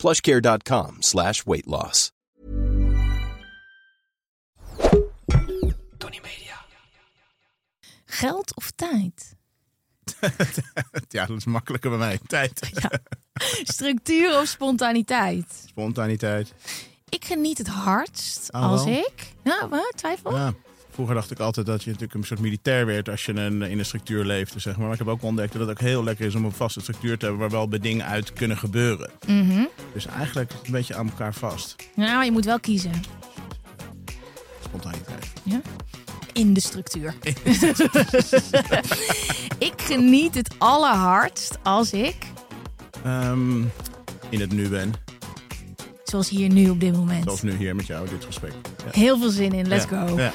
plushcare.com slash weight loss. Tony Media. Geld of tijd? ja, dat is makkelijker bij mij. Tijd. Structuur of spontaniteit? Spontaniteit. Ik geniet het hardst Oh, als wel? ik... Nou, wat? Twijfel? Ja. Vroeger dacht ik altijd dat je natuurlijk een soort militair werd als je een, in een structuur leefde, zeg maar. Maar ik heb ook ontdekt dat het ook heel lekker is om een vaste structuur te hebben waar wel bij dingen uit kunnen gebeuren. Mhm. Dus eigenlijk een beetje aan elkaar vast. Nou, je moet wel kiezen. Spontaniteit. Ja? In de structuur. ik geniet het allerhardst als ik, Ehm, in het nu ben. Zoals hier nu op dit moment, Zoals nu hier met jou, dit gesprek. Ja. heel veel zin in. Let's Ja. go. Ja.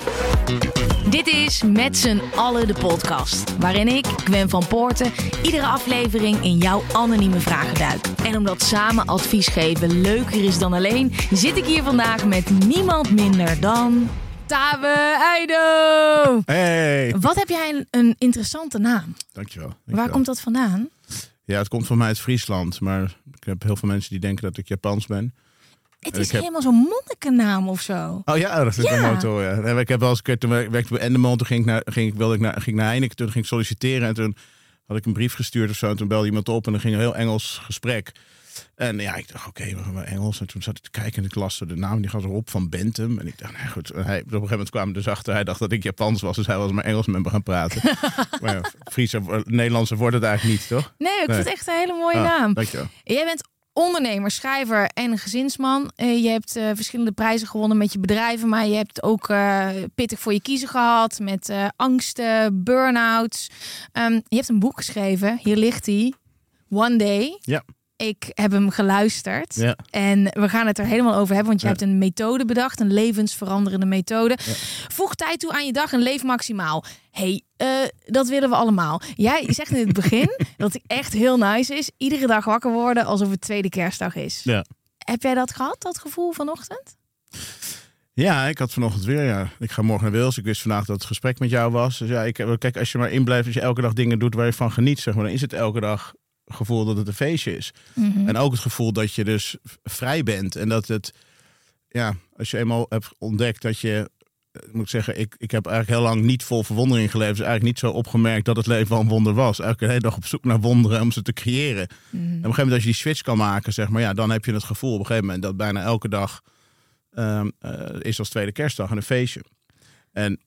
Dit is Met z'n allen de podcast. Waarin ik, Gwen van Poorten, iedere aflevering in jouw anonieme vragen duik. En omdat samen advies geven leuker is dan alleen, zit ik hier vandaag met niemand minder dan. Tabe Eido! Hey! Wat heb jij een, een interessante naam? Dankjewel. Waar dankjewel. komt dat vandaan? Ja, het komt van mij uit Friesland. Maar ik heb heel veel mensen die denken dat ik Japans ben. Het is heb- helemaal zo'n monnikennaam of zo. Oh ja, dat is Ja. een motor. Ja. Ik heb wel eens een keer, toen werkte bij Endemol, toen ging ik naar, ging, ik- wilde ik naar, ging naar Heineken, toen ging ik solliciteren en toen had ik een brief gestuurd of zo. En toen belde iemand op en dan ging een heel Engels gesprek. En ja, ik dacht, oké, we gaan maar Engels. En toen zat ik te kijken en ik las de naam, die gaat erop van Bentham. En ik dacht, nou goed. Hij, op een gegeven moment kwam dus achter, hij dacht dat ik Japans was, dus hij was maar Engels met me gaan praten. maar ja, Friese, Nederlandse wordt het eigenlijk niet, toch? Nee, ik Nee. vind het echt een hele mooie Ah, naam. Dankjewel. Jij bent ondernemer, schrijver en gezinsman. Eh, je hebt eh, verschillende prijzen gewonnen met je bedrijven, maar je hebt ook eh, pittig voor je kiezen gehad met angsten, burn-outs. Ehm, je hebt een boek geschreven, hier ligt hij. One Day. Ja. Ik heb hem geluisterd Ja. en we gaan het er helemaal over hebben, want je Ja. hebt een methode bedacht, een levensveranderende methode. Voeg tijd toe aan je dag en leef maximaal. hey, eh, dat willen we allemaal. Jij zegt in het begin dat het echt heel nice is, iedere dag wakker worden alsof het tweede kerstdag is. Ja. Heb jij dat gehad, dat gevoel vanochtend? Ja, ik had vanochtend weer, ja. Ik ga morgen naar Wils. Ik wist vandaag dat het gesprek met jou was. Dus ja, ik, kijk, als je maar inblijft, als je elke dag dingen doet waar je van geniet, zeg maar, dan is het elke dag gevoel dat het een feestje is. En ook het gevoel dat je dus vrij bent. En dat het, ja, als je eenmaal hebt ontdekt dat je, eh, ik moet zeggen, ik, ik heb eigenlijk heel lang niet vol verwondering geleefd. Dus eigenlijk niet zo opgemerkt dat het leven wel een wonder was. Eigenlijk een hele dag op zoek naar wonderen om ze te creëren. En op een gegeven moment als je die switch kan maken, zeg maar, ja, dan heb je het gevoel op een gegeven moment dat bijna elke dag ehm, eh, is als tweede kerstdag en een feestje. En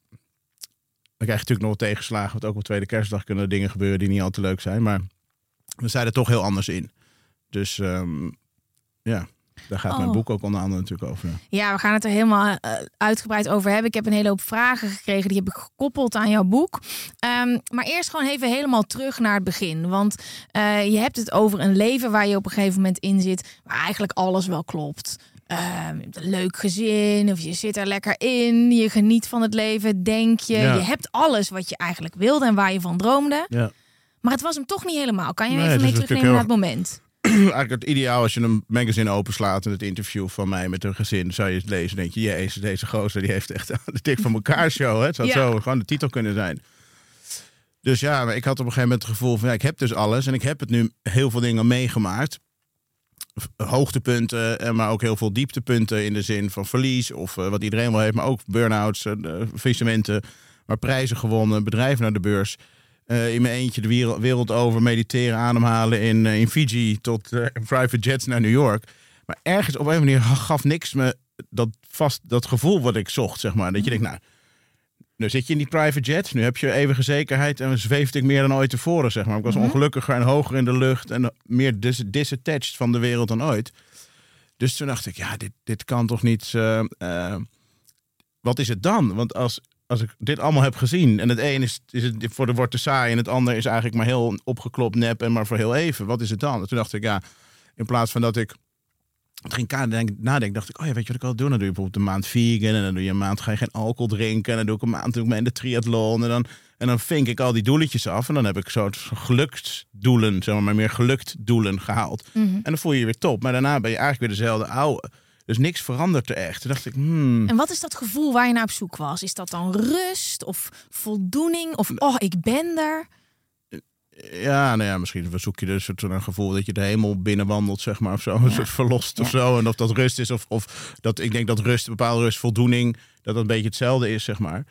dan krijg je natuurlijk nog tegenslagen, want ook op tweede kerstdag kunnen er dingen gebeuren die niet al te leuk zijn. Maar we zijn er toch heel anders in. Dus ehm, ja, daar gaat mijn Oh. boek ook onder andere natuurlijk over. ja. We gaan het er helemaal eh, uitgebreid over hebben. Ik heb een hele hoop vragen gekregen. Die heb ik gekoppeld aan jouw boek. Ehm, maar eerst gewoon even helemaal terug naar het begin. Want eh, je hebt het over een leven waar je op een gegeven moment in zit. Waar eigenlijk alles wel klopt. Ehm, je hebt een leuk gezin, of je zit er lekker in. Je geniet van het leven, denk je. Ja. Je hebt alles wat je eigenlijk wilde en waar je van droomde. Ja. Maar het was hem toch niet helemaal. Kan je Nee, even het mee terugnemen naar het moment? Eigenlijk het ideaal als je een magazine openslaat en het interview van mij met een gezin, zou je het lezen. denk je, jezus, deze gozer die heeft echt de dik van elkaar show. Hè? Het Ja. zo gewoon de titel kunnen zijn. Dus ja, maar ik had op een gegeven moment het gevoel van, ja, ik heb dus alles en ik heb het nu heel veel dingen meegemaakt. Hoogtepunten, en maar ook heel veel dieptepunten in de zin van verlies of eh, wat iedereen wel heeft, maar ook burn-outs, eh, faillissementen, maar prijzen gewonnen, bedrijven naar de beurs. Eh, in mijn eentje de wereld, wereld over mediteren, ademhalen in, eh, in Fiji tot eh, private jets naar New York. Maar ergens op een manier gaf niks me dat vast dat gevoel wat ik zocht, zeg maar. Dat je denkt, nou, nu zit je in die private jet, nu heb je eeuwige zekerheid en zweefde ik meer dan ooit tevoren, zeg maar. Ik was ongelukkiger en hoger in de lucht en meer dis disattached van de wereld dan ooit. Dus toen dacht ik, ja, dit, dit kan toch niet. wat is het dan? Want als, als ik dit allemaal heb gezien en het een is, is het voor de wordt te saai en het ander is eigenlijk maar heel opgeklopt nep en maar voor heel even. Wat is het dan? En toen dacht ik, ja, in plaats van dat ik toen ging nadenken, dacht ik, oh ja, weet je wat ik al doe? Dan doe je bijvoorbeeld een maand vegan en dan doe je een maand ga je geen alcohol drinken. En dan doe ik een maand doe ik mee in de triathlon. En dan, en dan vink ik al die doeletjes af. En dan heb ik soort geluksdoelen, zeg maar, maar meer gelukt doelen gehaald. En dan voel je je weer top. Maar daarna ben je eigenlijk weer dezelfde oude. Dus niks verandert er echt. Toen dacht ik, hmm. En wat is dat gevoel waar je naar op zoek was? Is dat dan rust of voldoening? Of oh, ik ben er? Ja, nou ja, misschien zoek je dus een gevoel dat je de hemel binnenwandelt, zeg maar, of zo. Een soort verlost of zo. En of dat rust is, of, of dat ik denk dat rust, bepaalde rust, voldoening, dat dat een beetje hetzelfde is, zeg maar.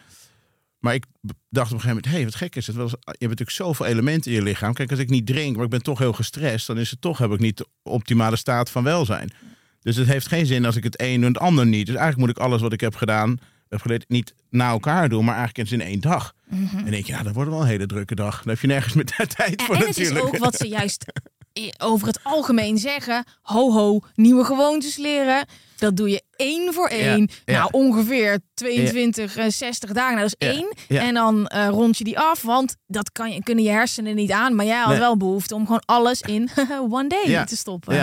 Maar ik dacht op een gegeven moment, hé, hey, wat gek is het. Je hebt natuurlijk zoveel elementen in je lichaam. Kijk, als ik niet drink, maar ik ben toch heel gestrest, dan is het toch, heb ik niet de optimale staat van welzijn. Dus het heeft geen zin als ik het een en het ander niet. Dus eigenlijk moet ik alles wat ik heb gedaan, heb geleerd, niet na elkaar doen, maar eigenlijk eens in één dag. En dan denk je, ja, dat wordt wel een hele drukke dag. Dan heb je nergens meer tijd voor en het natuurlijk. is ook wat ze juist over het algemeen zeggen. Ho ho, nieuwe gewoontes leren. Dat doe je één voor één. ja. Nou, ongeveer 22, eh, 60 dagen. Nou, dat is één. En dan eh, rond je die af. Want dat kan je, kunnen je hersenen niet aan. Maar jij had Nee. wel behoefte om gewoon alles in one day te stoppen.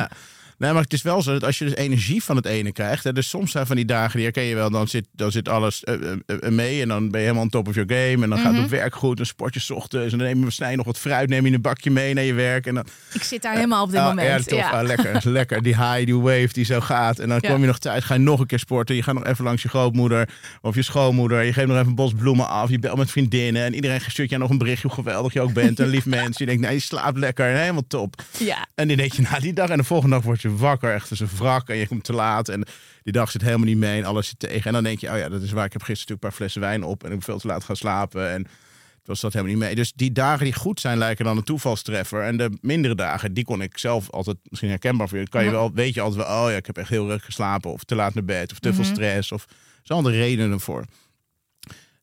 Ja. Nee, maar het is wel zo dat als je dus energie van het ene krijgt. Hè, dus soms zijn van die dagen, die herken je wel, dan zit, dan zit alles eh, eh, eh, mee. En dan ben je helemaal on top of your game. En dan gaat Mhm. het werk goed. En sport je 's ochtends. En dan neem je, snij je nog wat fruit, neem je een bakje mee naar je werk. En dan, Ik zit daar helemaal op dit Ah, moment. Ja, tof. Ah, lekker, lekker. Die high, die wave die zo gaat. En dan Ja. kom je nog thuis, ga je nog een keer sporten. Je gaat nog even langs je grootmoeder of je schoonmoeder. Je geeft nog even een bos bloemen af. Je belt met vriendinnen. En iedereen stuurt je nog een berichtje hoe geweldig je ook bent. Een lief mens. Je denkt, nee, je slaapt lekker. En helemaal top. Ja. En die denk je, nou, die dag en de volgende dag word je wakker. Echt als een wrak. En je komt te laat. En die dag zit helemaal niet mee. En alles zit tegen. En dan denk je, oh ja, dat is waar. Ik heb gisteren natuurlijk een paar flessen wijn op. En ik ben veel te laat gaan slapen. En het was dat helemaal niet mee. Dus die dagen die goed zijn, lijken dan een toevalstreffer. En de mindere dagen, die kon ik zelf altijd misschien herkenbaar voor je. Kan je wel, weet je altijd wel, oh ja, ik heb echt heel erg geslapen. Of te laat naar bed. Of te veel stress. Of er andere redenen voor.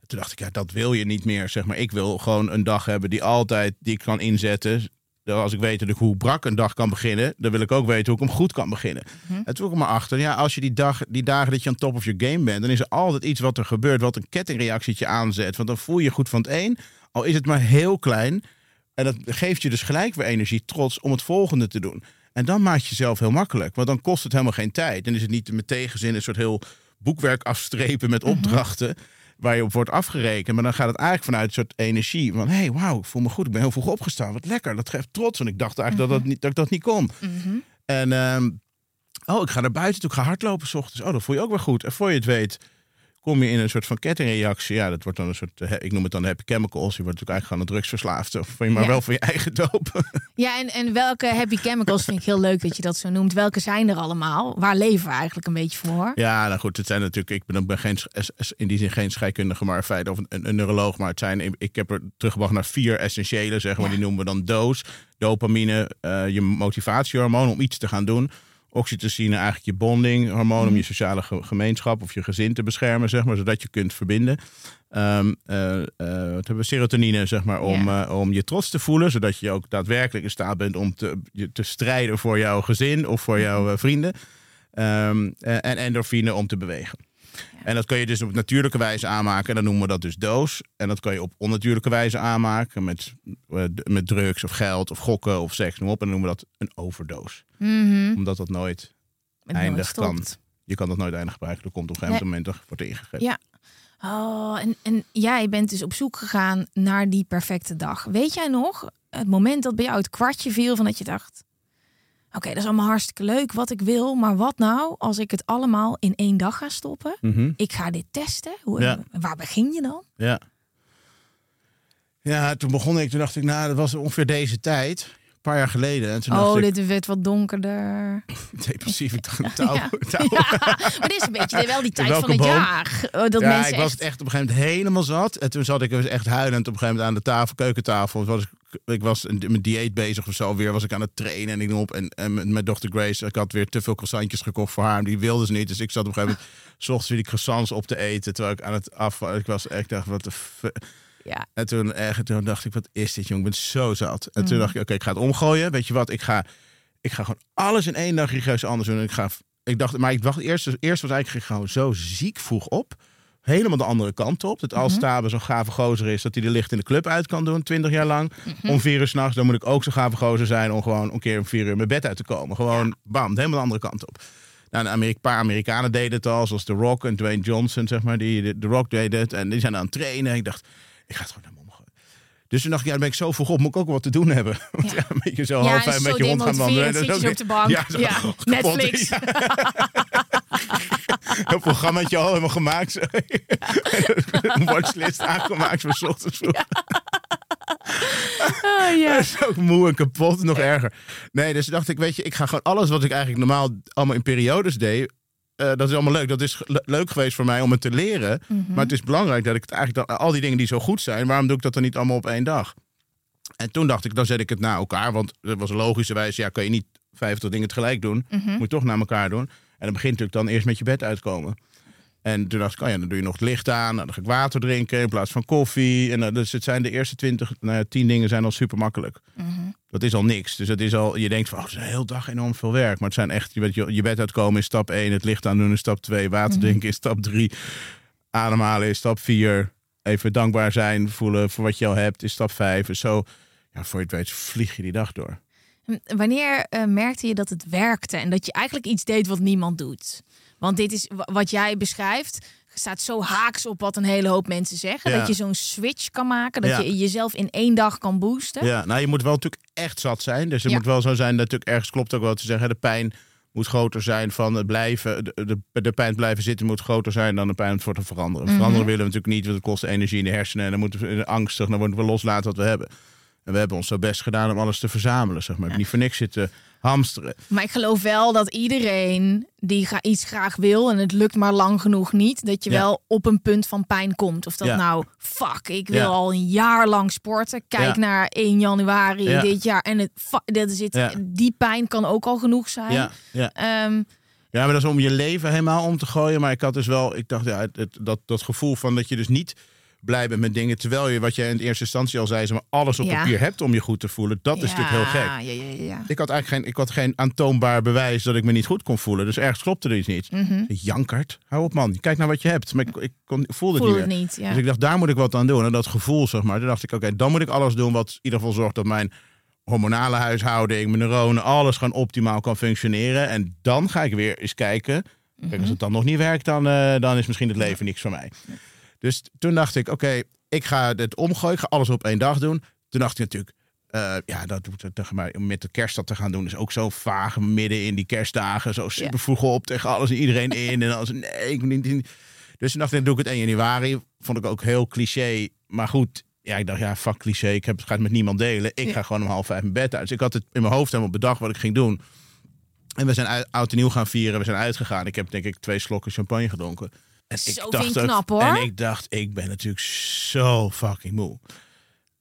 Toen dacht ik, ja, dat wil je niet meer. Zeg maar, ik wil gewoon een dag hebben die altijd die ik kan inzetten. Als ik weet hoe brak een dag kan beginnen, dan wil ik ook weten hoe ik hem goed kan beginnen. En toen kwam ik maar achter, ja, als je die, dag, die dagen dat je aan top of your game bent, dan is er altijd iets wat er gebeurt, wat een kettingreactietje aanzet. Want dan voel je je goed van het een, al is het maar heel klein. En dat geeft je dus gelijk weer energie, trots om het volgende te doen. En dan maak je jezelf heel makkelijk, want dan kost het helemaal geen tijd. Dan is het niet met tegenzin een soort heel boekwerk afstrepen met opdrachten waar je op wordt afgerekend. Maar dan gaat het eigenlijk vanuit een soort energie. Van, hé, hey, wauw, ik voel me goed. Ik ben heel vroeg opgestaan. Wat lekker. Dat geeft trots. Want ik dacht eigenlijk dat, dat, niet, dat ik dat niet kon. En, ehm, oh, ik ga naar buiten toe. Ik ga hardlopen s ochtends. Oh, dat voel je ook weer goed. En voor je het weet, kom je in een soort van kettingreactie. Ja, dat wordt dan een soort, eh, ik noem het dan happy chemicals. Je wordt natuurlijk eigenlijk gewoon een drugsverslaafde. Of van je maar Ja. wel voor je eigen doop. Ja, en, en welke happy chemicals vind ik heel leuk dat je dat zo noemt. Welke zijn er allemaal? Waar leven we eigenlijk een beetje voor? Ja, nou goed, het zijn natuurlijk. Ik ben, geen, in die zin geen scheikundige, maar in feite of een, een neuroloog. Maar het zijn, ik heb er teruggebracht naar vier essentiële, zeg maar. Die noemen we dan doos, dopamine, eh, je motivatiehormoon om iets te gaan doen. Oxytocine, eigenlijk je bondinghormoon om je sociale ge- gemeenschap of je gezin te beschermen, zeg maar, zodat je kunt verbinden. Wat hebben we? Serotonine, zeg maar, om, Ja. eh, om je trots te voelen, zodat je ook daadwerkelijk in staat bent om te, te strijden voor jouw gezin of voor jouw eh, vrienden. Ehm, eh, en endorfine om te bewegen. En dat kun je dus op natuurlijke wijze aanmaken. En dan noemen we dat dus doos. En dat kan je op onnatuurlijke wijze aanmaken. Met, eh, met drugs of geld of gokken of seks. Noem op. En dan noemen we dat een overdoos. Mhm. Omdat dat nooit Het nooit eindig kan. Je kan dat nooit eindig gebruiken. Er komt op een gegeven moment dat wordt ingegeven. Ja. Oh, en, en jij bent dus op zoek gegaan naar die perfecte dag. Weet jij nog het moment dat bij jou het kwartje viel van dat je dacht... Oké, dat is allemaal hartstikke leuk wat ik wil. Maar wat nou als ik het allemaal in één dag ga stoppen? Mhm. Ik ga dit testen. Hoe, Ja. Waar begin je dan? Ja. Ja, toen begon ik. Toen dacht ik, nou, dat was ongeveer deze tijd. Een paar jaar geleden. En toen dacht Oh, ik, dit werd wat donkerder. depressief. Ik dacht, touw, Ja. touw. Maar dit is een beetje wel die tijd van het boom? jaar. Oh, Dat ja, mensen ik was het echt op een gegeven moment helemaal zat. En toen zat ik dus echt huilend op een gegeven moment aan de tafel, keukentafel. Was ik, ik was een- met dieet bezig of zo. Weer was ik aan het trainen en ik op. En, en met mijn dochter Grace, ik had weer te veel croissantjes gekocht voor haar. Die wilde ze niet. Dus ik zat op een gegeven moment, s ochtends weer die croissants op te eten. Terwijl ik aan het af Ik was echt, dacht, wat de Ja. En toen, echt, toen dacht ik, wat is dit, jong? Ik ben zo zat. En Mm. toen dacht ik, oké, ik ga het omgooien. Weet je wat? Ik ga, ik ga gewoon alles in één dag religieus anders doen. En ik ga, ik dacht, maar ik dacht eerst, eerst was eigenlijk gewoon zo ziek vroeg op. Helemaal de andere kant op. Dat als Stabe zo'n gave gozer is, dat hij de licht in de club uit kan doen, 20 jaar lang. Om vier uur s'nachts, dan moet ik ook zo'n gave gozer zijn om gewoon een keer om vier uur mijn bed uit te komen. Gewoon, bam, helemaal de andere kant op. Nou, een Amerika, paar Amerikanen deden het al, zoals The Rock en Dwayne Johnson, zeg maar. Die, de, The Rock deed het en die zijn aan het trainen. Ik dacht, ik ga het gewoon naar. Dus toen dacht ik, ja, dan ben ik zo vroeg op, moet ik ook wat te doen hebben. Want Ja. ja, een beetje zo Ja, half vijf met je hond gaan wandelen. je op de bank. zo Ja. Netflix. Een programmaatje al helemaal gemaakt. Een watchlist aangemaakt voor 's ochtends vroeg. Oh, ja. Zo moe en kapot, nog erger. Nee, dus dacht ik, weet je, ik ga gewoon alles wat ik eigenlijk normaal allemaal in periodes deed. eh, dat is allemaal leuk. Dat is le- leuk geweest voor mij om het te leren. Mhm. Maar het is belangrijk dat ik het eigenlijk dan, al die dingen die zo goed zijn, waarom doe ik dat dan niet allemaal op één dag? En toen dacht ik, dan zet ik het na elkaar. Want dat was logischerwijs, ja, kan je niet 50 dingen tegelijk doen. Mhm. Moet je toch naar elkaar doen. En dan begint natuurlijk dan eerst met je bed uitkomen. En toen dacht ik, oh ja, dan doe je nog het licht aan. Nou, dan ga ik water drinken in plaats van koffie. En dan, dus het zijn de eerste 20, nou ja, 10 dingen zijn al super makkelijk. Mhm. Dat is al niks. Dus het is al, je denkt van, oh, het is een hele dag enorm veel werk. Maar het zijn echt, je, bent, je, bed uitkomen is stap 1. Het licht aandoen is stap 2. Water drinken is stap 3. Ademhalen is stap 4. Even dankbaar zijn, voelen voor wat je al hebt is stap 5. En zo, ja, voor je het weet, vlieg je die dag door. Wanneer eh, merkte je dat het werkte en dat je eigenlijk iets deed wat niemand doet? Want dit is wa- wat jij beschrijft. Staat zo haaks op wat een hele hoop mensen zeggen. Ja. Dat je zo'n switch kan maken. Dat Ja. je jezelf in één dag kan boosten. Ja, nou, je moet wel natuurlijk echt zat zijn. Dus het Ja. moet wel zo zijn dat natuurlijk ergens klopt ook wel te zeggen. De pijn moet groter zijn van het blijven. De, de, de pijn blijven zitten moet groter zijn dan de pijn voor te veranderen. Mhm. Veranderen willen we natuurlijk niet, want het kost energie in de hersenen. En dan moeten we angstig, dan moeten we loslaten wat we hebben. En we hebben ons zo best gedaan om alles te verzamelen, zeg maar. Niet voor niks zitten hamsteren. Maar ik geloof wel dat iedereen die iets graag wil en het lukt maar lang genoeg niet, dat je Ja. wel op een punt van pijn komt. Of dat Ja. nou, fuck, ik wil Ja. al een jaar lang sporten. Kijk naar 1 januari Ja. dit jaar en het, dat zit, die pijn kan ook al genoeg zijn. Ja, ja. Ehm, Ja, maar dat is om je leven helemaal om te gooien. Maar ik had dus wel, ik dacht, ja, het, het- dat, dat gevoel van dat je dus niet blij bent met dingen. Terwijl je, wat jij in eerste instantie al zei, maar alles op Ja. papier hebt om je goed te voelen. Dat is natuurlijk heel gek. Ja, ja, ja, ja. Ik had eigenlijk geen, ik had geen aantoonbaar bewijs dat ik me niet goed kon voelen. Dus ergens klopte er iets niet. Mhm. Jankert, hou op man. Kijk naar wat je hebt. Maar ik, ik, kon, ik voelde het niet het. Dus ik dacht, daar moet ik wat aan doen. En dat gevoel, zeg maar. Toen dacht ik, oké, dan moet ik alles doen wat in ieder geval zorgt dat mijn hormonale huishouding, mijn neuronen, alles gewoon optimaal kan functioneren. En dan ga ik weer eens kijken. Kijk, als het dan nog niet werkt, dan, eh, dan is misschien het leven niks voor mij. Dus toen dacht ik, oké, ik ga het omgooien. Ik ga alles op één dag doen. Toen dacht ik natuurlijk, eh, ja, dat doet het tegen mij. Om met de kerst dat te gaan doen is ook zo vaag. Midden in die kerstdagen, zo super vroeg op tegen alles en iedereen in. En als nee, ik moet niet. niet. Dus toen dacht ik, dan doe ik het 1 januari. Vond ik ook heel cliché. Maar goed, ja, ik dacht, ja, fuck cliché. Ik heb, ga het met niemand delen. Ik Ja. ga gewoon om half vijf mijn bed uit. Dus ik had het in mijn hoofd helemaal bedacht wat ik ging doen. En we zijn uit, oud en nieuw gaan vieren. We zijn uitgegaan. Ik heb denk ik twee slokken champagne gedronken. En Zo ik vind dacht knap, hoor. En ik dacht, ik ben natuurlijk zo fucking moe.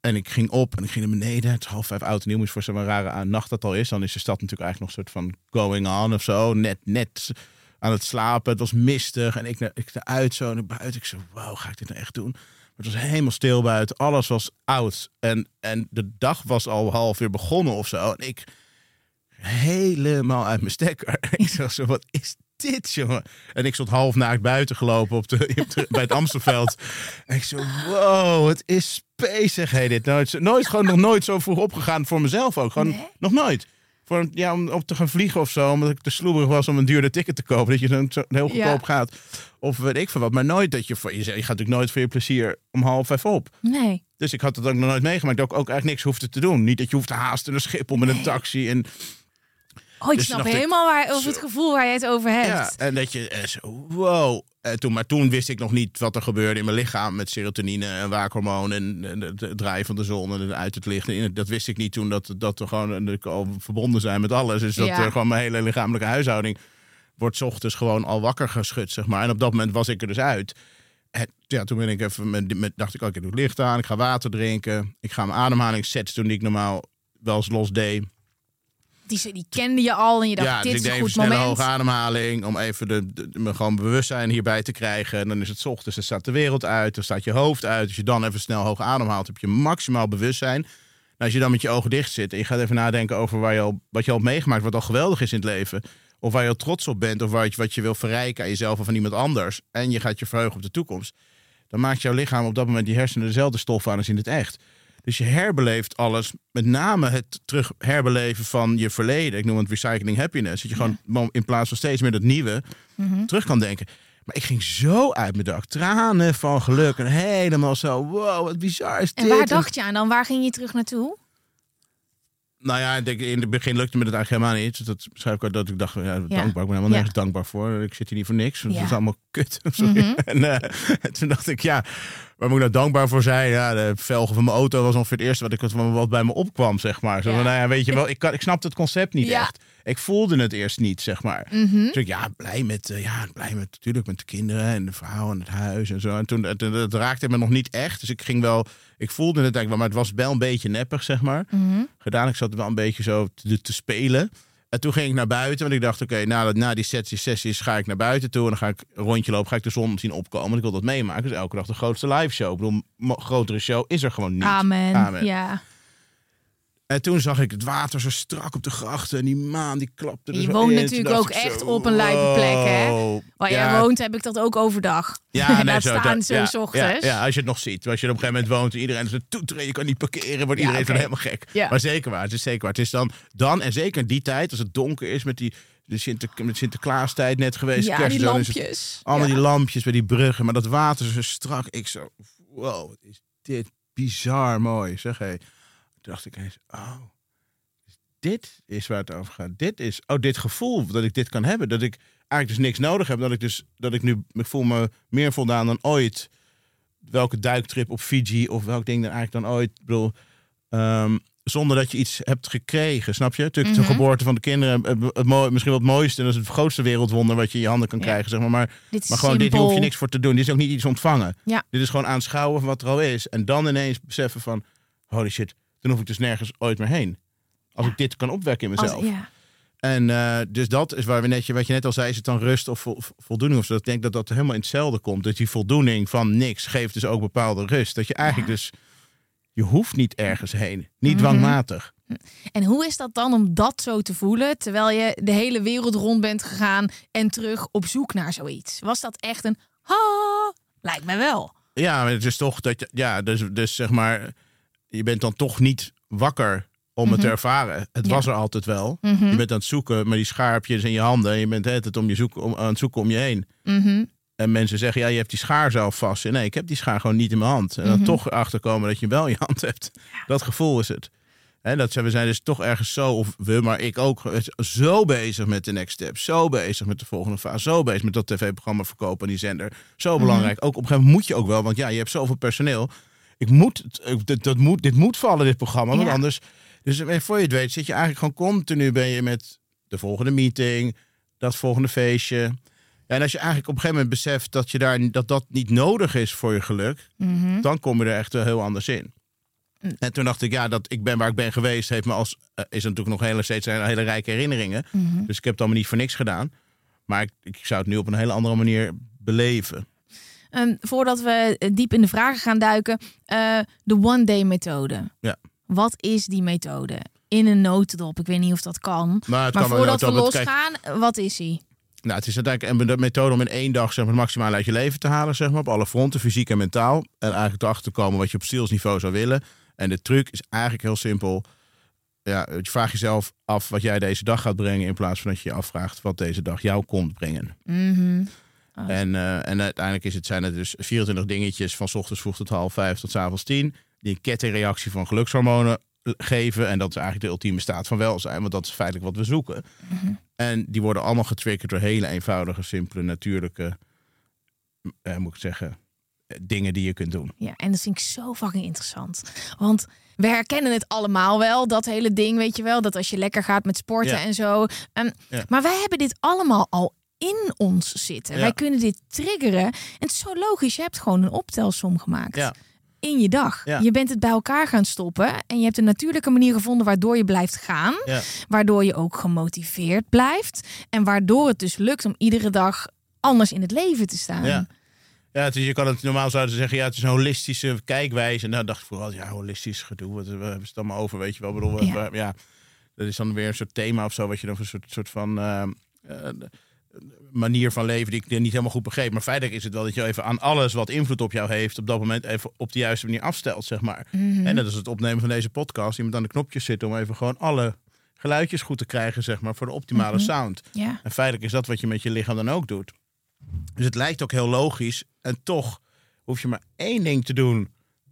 En ik ging op en ik ging naar beneden. Het is half vijf oud en nieuw. Moest voor zo'n rare nacht dat al is. Dan is de stad natuurlijk eigenlijk nog een soort van going on of zo. Net, net aan het slapen. Het was mistig. En ik, ik eruit zo naar buiten. Ik zo, wauw, ga ik dit nou echt doen? Maar het was helemaal stil buiten. Alles was oud. En, en de dag was al half weer begonnen of zo. En ik helemaal uit mijn stekker. ik zag zo, wat is dit, jongen? En ik stond half naakt buiten gelopen op de, op de- bij het Amstelveld. En ik zo, wow, het is. Hey, dit nooit, nooit, gewoon nog nooit zo vroeg opgegaan voor mezelf ook. Gewoon Nee? nog nooit. Voor, ja, om op te gaan vliegen of zo. Omdat ik te sloeberig was om een duurder ticket te kopen. Dat je zo heel Ja. goedkoop gaat. Of weet ik veel wat. Maar nooit dat je voor je, je gaat natuurlijk nooit voor je plezier om half vijf op. Nee. Dus ik had het ook nog nooit meegemaakt. Dat ik ook eigenlijk niks hoefde te doen. Niet dat je hoeft te haasten naar Schiphol met een taxi. En, Oh, ik Dus snap dacht ik, helemaal waar, over het gevoel waar je het over hebt. ja, en dat je eh, zo, wow. En toen, maar toen wist ik nog niet wat er gebeurde in mijn lichaam met serotonine en waakhormoon en, en het draaien van de zon en uit het licht. En dat wist ik niet toen dat, dat er gewoon dat ik al verbonden zijn met alles. Dus dat Ja. er gewoon mijn hele lichamelijke huishouding wordt 's ochtends gewoon al wakker geschud, zeg maar. En op dat moment was ik er dus uit. En ja, toen ben ik even met, met dacht ik, oké, ik doe het licht aan, ik ga water drinken, ik ga mijn ademhalingssets doen die ik normaal wel eens los deed. Die, die kende je al en je dacht, ja, dit dus is ik een goed moment. hoge ademhaling om even de, de- me gewoon bewustzijn hierbij te krijgen. En dan is het ochtends, dan staat de wereld uit, dan staat je hoofd uit. Als je dan even snel hoog ademhaalt, heb je maximaal bewustzijn. Nou, als je dan met je ogen dicht zit en je gaat even nadenken over waar je al, wat je al hebt meegemaakt, wat al geweldig is in het leven. Of waar je al trots op bent, of wat je, wat je wil verrijken aan jezelf of aan iemand anders. En je gaat je verheugen op de toekomst. Dan maakt jouw lichaam op dat moment die hersenen dezelfde stof aan als in het echt. Dus je herbeleeft alles. Met name het terug herbeleven van je verleden. Ik noem het recycling happiness. Dat je gewoon in plaats van steeds meer dat nieuwe terug kan denken. Maar ik ging zo uit mijn dak. Tranen van geluk. En helemaal zo, wow, wat bizar is dit. En waar dacht je aan dan? Waar ging je terug naartoe? Nou ja, ik denk, in het begin lukte me dat eigenlijk helemaal niet. Dat schrijf ik ook dat ik dacht, ja, dankbaar. Ik ben helemaal Ja. nergens dankbaar voor. Ik zit hier niet voor niks. Het Ja. is allemaal kut. Sorry. en, eh, en toen dacht ik, ja, waar moet ik nou dankbaar voor zijn? Ja, de velgen van mijn auto was ongeveer het eerste wat, ik, wat, bij me opkwam, zeg maar. Zo van, nou ja, weet je wel, ik, kan, ik snapte het concept niet echt. Ik voelde het eerst niet, zeg maar. Mhm. Dus ik, ja, blij met, eh, ja, blij met, natuurlijk met de kinderen en de vrouw en het huis en zo. En toen, dat raakte me nog niet echt. Dus ik ging wel, ik voelde het eigenlijk wel, maar het was wel een beetje neppig, zeg maar. Mhm. Gedaan, ik zat wel een beetje zo te, te spelen. En toen ging ik naar buiten, want ik dacht, oké, na, na die sessies, sessies ga ik naar buiten toe. En dan ga ik een rondje lopen, ga ik de zon zien opkomen. Want ik wil dat meemaken. Dus elke dag de grootste live show. Ik bedoel, grotere show is er gewoon niet. Amen. Amen. Ja. En toen zag ik het water zo strak op de grachten. En die maan die klapte er Je woont in. Natuurlijk ook echt zo, op een lijpe plek, hè? Waar Ja, jij woont heb ik dat ook overdag. Ja, nee, zo, staan dat- zo ja, s ochtends. Ja, ja, als je het nog ziet. Als je op een gegeven moment woont en iedereen is een toeteren, je kan niet parkeren, wordt iedereen oké. dan helemaal gek. Ja. Maar zeker waar, het is zeker waar. Het is dan, dan, en zeker in die tijd, als het donker is met die de Sinter, met Sinterklaastijd net geweest. Ja, kerst, die lampjes. allemaal die lampjes bij die bruggen, maar dat water zo strak. Ik zo, wow, is dit bizar mooi, zeg hé. Toen dacht ik eens, oh, dit is waar het over gaat. Dit is, oh, dit gevoel dat ik dit kan hebben. Dat ik eigenlijk dus niks nodig heb. Dat ik dus, dat ik nu, ik voel me meer voldaan dan ooit. Welke duiktrip op Fiji of welk ding dan eigenlijk dan ooit. Ik bedoel, ehm, zonder dat je iets hebt gekregen, snap je? Natuurlijk Mhm. de geboorte van de kinderen, het, het mooi, misschien wel het mooiste. En dat is het grootste wereldwonder wat je in je handen kan Ja. krijgen, zeg maar. Maar, Dit maar gewoon, dit hoef je niks voor te doen. Dit is ook niet iets ontvangen. Ja. Dit is gewoon aanschouwen van wat er al is. En dan ineens beseffen van, holy shit, dan hoef ik dus nergens ooit meer heen. Als Ja. ik dit kan opwekken in Als- mezelf. ja. En eh, dus dat is waar we net, wat je net al zei, is het dan rust of vo- voldoening of zo. Ik denk dat dat helemaal in hetzelfde komt. Dat die voldoening van niks geeft dus ook bepaalde rust. Dat je eigenlijk dus, je hoeft niet ergens heen. Niet Mhm. dwangmatig. En hoe is dat dan om dat zo te voelen, terwijl je de hele wereld rond bent gegaan en terug op zoek naar zoiets? Was dat echt een ha? Lijkt mij wel. Ja, maar het is toch dat je, ja, dus, dus zeg maar, je bent dan toch niet wakker om het te ervaren. Het Ja. was er altijd wel. Mhm. Je bent aan het zoeken, maar die schaarpjes in je handen. Je bent het om je zoeken, om, aan het zoeken om je heen. Mhm. En mensen zeggen, ja, je hebt die schaar zelf vast. Nee, ik heb die schaar gewoon niet in mijn hand. En dan Mhm. toch achterkomen dat je wel in je hand hebt. Dat gevoel is het. Hè, dat zijn, we zijn dus toch ergens zo, of we, maar ik ook, zo bezig met de next step. Zo bezig met de volgende fase. Zo bezig met dat tv-programma verkopen aan die zender. Zo Mhm. belangrijk. Ook op een gegeven moment moet je ook wel, want ja, je hebt zoveel personeel. Ik moet, dit, dat moet, dit moet vallen, dit programma. Want Ja. anders, dus eh, voor je het weet, zit je eigenlijk gewoon continu ben je met de volgende meeting, dat volgende feestje. En als je eigenlijk op een gegeven moment beseft dat je daar, dat, dat niet nodig is voor je geluk, Mhm. dan kom je er echt wel heel anders in. Mm. En toen dacht ik, ja, dat ik ben waar ik ben geweest, heeft me als, eh, is natuurlijk nog hele, steeds een hele rijke herinneringen. Mhm. Dus ik heb het allemaal niet voor niks gedaan. Maar ik, ik zou het nu op een hele andere manier beleven. Ehm, voordat we eh, diep in de vragen gaan duiken, eh, de one day methode. Ja. Wat is die methode? In een notendop. Ik weet niet of dat kan. Maar het Maar kan wel voordat we losgaan, wat is die? Nou, het is uiteindelijk een methode om in één dag zeg maar, het maximale uit je leven te halen, zeg maar, op alle fronten, fysiek en mentaal. En eigenlijk erachter te komen wat je op zielsniveau zou willen. En de truc is eigenlijk heel simpel. Ja, je vraagt jezelf af wat jij deze dag gaat brengen, in plaats van dat je je afvraagt wat deze dag jou komt brengen. Mhm. En, eh, en uiteindelijk is het, zijn het dus 24 dingetjes van 's ochtends vroeg tot half vijf tot 's avonds tien. Die een kettingreactie van gelukshormonen eh, geven. En dat is eigenlijk de ultieme staat van welzijn. Want dat is feitelijk wat we zoeken. En die worden allemaal getriggerd door hele eenvoudige, simpele, natuurlijke, eh, moet ik zeggen, eh, dingen die je kunt doen. Ja, en dat vind ik zo fucking interessant. Want we herkennen het allemaal wel, dat hele ding, weet je wel. Dat als je lekker gaat met sporten Ja. en zo. Ehm, Ja. Maar wij hebben dit allemaal al in ons zitten. Ja. Wij kunnen dit triggeren. En het is zo logisch. Je hebt gewoon een optelsom gemaakt. Ja. In je dag. Ja. Je bent het bij elkaar gaan stoppen. En je hebt een natuurlijke manier gevonden waardoor je blijft gaan. Waardoor je ook gemotiveerd blijft. En waardoor het dus lukt om iedere dag anders in het leven te staan. Ja. Is, je kan het normaal zouden ze zeggen, ja, het is een holistische kijkwijze. En dan dacht ik vooral, ja, holistisch gedoe, wat, we hebben het allemaal over, weet je wel. Bedoel, Ja. ja, dat is dan weer een soort thema of zo, wat je dan voor een soort, soort van... eh, eh, manier van leven die ik niet helemaal goed begreep. Maar feitelijk is het wel dat je even aan alles wat invloed op jou heeft, op dat moment even op de juiste manier afstelt, zeg maar. Mhm. En dat is het opnemen van deze podcast. Je moet aan de knopjes zitten om even gewoon alle geluidjes goed te krijgen, zeg maar, voor de optimale Mhm. sound. En feitelijk is dat wat je met je lichaam dan ook doet. Dus het lijkt ook heel logisch. En toch hoef je maar één ding te doen.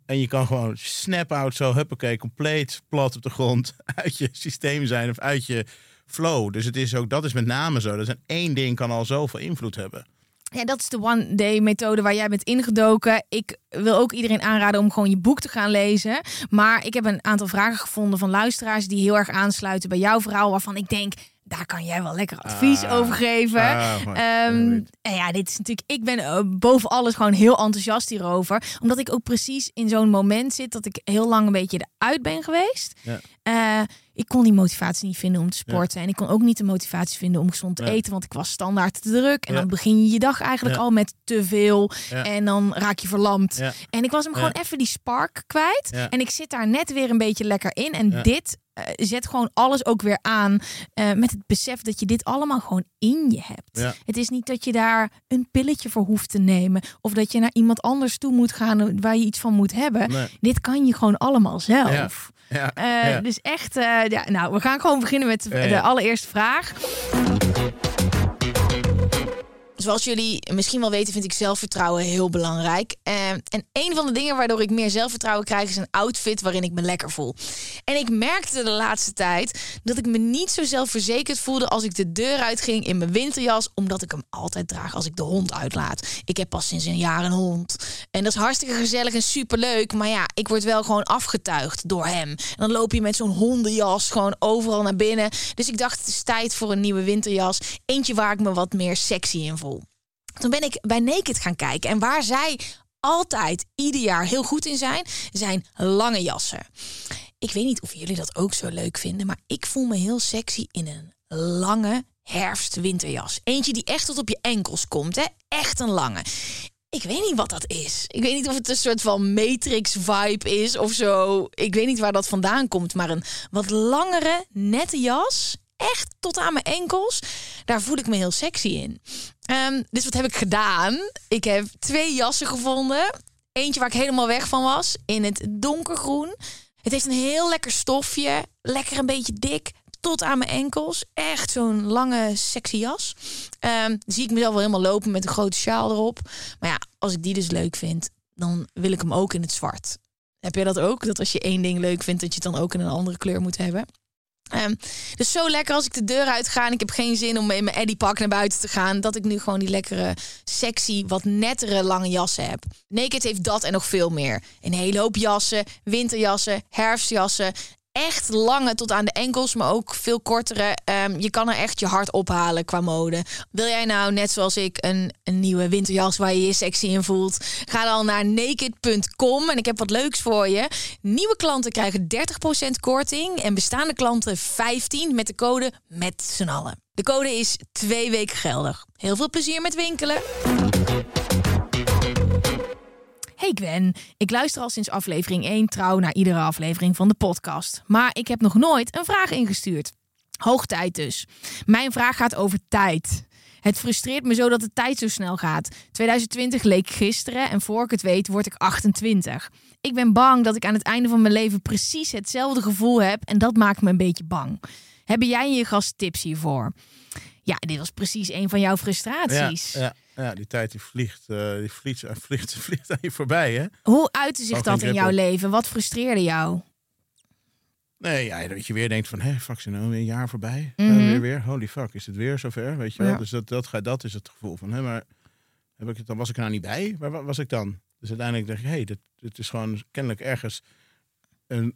En je kan gewoon snap-out zo, huppakee, compleet plat op de grond uit je systeem zijn of uit je flow. Dus het is ook, dat is met name zo. Dat is één ding kan al zoveel invloed hebben. Ja, dat is de one day methode waar jij bent ingedoken. Ik wil ook iedereen aanraden om gewoon je boek te gaan lezen. Maar ik heb een aantal vragen gevonden van luisteraars die heel erg aansluiten bij jouw verhaal. Waarvan ik denk, daar kan jij wel lekker advies Ah. over geven. Ah. Ehm, en ja, dit is natuurlijk. Ik ben eh, boven alles gewoon heel enthousiast hierover. Omdat ik ook precies in zo'n moment zit dat ik heel lang een beetje eruit ben geweest. Ja. Eh, ik kon die motivatie niet vinden om te sporten. En ik kon ook niet de motivatie vinden om gezond te Ja. eten. Want ik was standaard te druk. En dan begin je je dag eigenlijk al met te veel. En dan raak je verlamd. En ik was hem gewoon even die spark kwijt. En ik zit daar net weer een beetje lekker in. En dit zet gewoon alles ook weer aan. eh, met het besef dat je dit allemaal gewoon in je hebt. Ja. Het is niet dat je daar een pilletje voor hoeft te nemen. Of dat je naar iemand anders toe moet gaan waar je iets van moet hebben. Nee. Dit kan je gewoon allemaal zelf. Ja. Eh. Dus echt, eh, ja, nou, we gaan gewoon beginnen met de allereerste vraag. Zoals jullie misschien wel weten, vind ik zelfvertrouwen heel belangrijk. Eh, en een van de dingen waardoor ik meer zelfvertrouwen krijg, is een outfit waarin ik me lekker voel. En ik merkte de laatste tijd dat ik me niet zo zelfverzekerd voelde als ik de deur uitging in mijn winterjas, omdat ik hem altijd draag als ik de hond uitlaat. Ik heb pas sinds een jaar een hond. En dat is hartstikke gezellig en superleuk. Maar ja, ik word wel gewoon afgetuigd door hem. En dan loop je met zo'n hondenjas gewoon overal naar binnen. Dus ik dacht, het is tijd voor een nieuwe winterjas. Eentje waar ik me wat meer sexy in voel. Toen ben ik bij Naked gaan kijken. En waar zij altijd ieder jaar heel goed in zijn, zijn lange jassen. Ik weet niet of jullie dat ook zo leuk vinden, maar ik voel me heel sexy in een lange herfst-winterjas. Eentje die echt tot op je enkels komt, hè? Echt een lange. Ik weet niet wat dat is. Ik weet niet of het een soort van Matrix-vibe is of zo. Ik weet niet waar dat vandaan komt, maar een wat langere, nette jas. Echt tot aan mijn enkels. Daar voel ik me heel sexy in. Ehm, dus wat heb ik gedaan? Ik heb twee jassen gevonden. Eentje waar ik helemaal weg van was. In het donkergroen. Het heeft een heel lekker stofje. Lekker een beetje dik. Tot aan mijn enkels. Echt zo'n lange, sexy jas. Ehm, zie ik mezelf wel helemaal lopen met een grote sjaal erop. Maar ja, als ik die dus leuk vind, dan wil ik hem ook in het zwart. Heb jij dat ook? Dat als je één ding leuk vindt, dat je het dan ook in een andere kleur moet hebben? Dus zo lekker als ik de deur uitga en ik heb geen zin om in mijn Eddie pak naar buiten te gaan. Dat ik nu gewoon die lekkere, sexy, wat nettere lange jassen heb. Naked heeft dat en nog veel meer. Een hele hoop jassen, winterjassen, herfstjassen. Echt lange tot aan de enkels, maar ook veel kortere. Ehm, je kan er echt je hart ophalen qua mode. Wil jij nou, net zoals ik, een, een nieuwe winterjas waar je je sexy in voelt? Ga dan naar naked.com en ik heb wat leuks voor je. Nieuwe klanten krijgen 30% korting en bestaande klanten 15% met de code met z'n allen. De code is twee weken geldig. Heel veel plezier met winkelen. Hey Gwen, ik luister al sinds aflevering 1 trouw naar iedere aflevering van de podcast. Maar ik heb nog nooit een vraag ingestuurd. Hoog tijd dus. Mijn vraag gaat over tijd. Het frustreert me zo dat de tijd zo snel gaat. 2020 leek gisteren en voor ik het weet word ik 28. Ik ben bang dat ik aan het einde van mijn leven precies hetzelfde gevoel heb en dat maakt me een beetje bang. Hebben jij en je gast tips hiervoor? Ja, dit was precies een van jouw frustraties. ja, ja, die tijd die vliegt, eh, die vliegt, eh, vliegt, vliegt aan je voorbij, hè? Hoe uitte zich dat in jouw leven? Wat frustreerde jou? Nee, ja, dat je weer denkt van, hé, fuck, nou weer een jaar voorbij? Mhm. Weer, weer, holy fuck, is het weer zover? Weet je wel? Ja. Dus dat, dat, gaat- dat is het gevoel van, hé, maar heb ik het, dan was ik er nou niet bij? Waar wa- was ik dan? Dus uiteindelijk dacht ik, hé, dit, dit is gewoon kennelijk ergens... Een,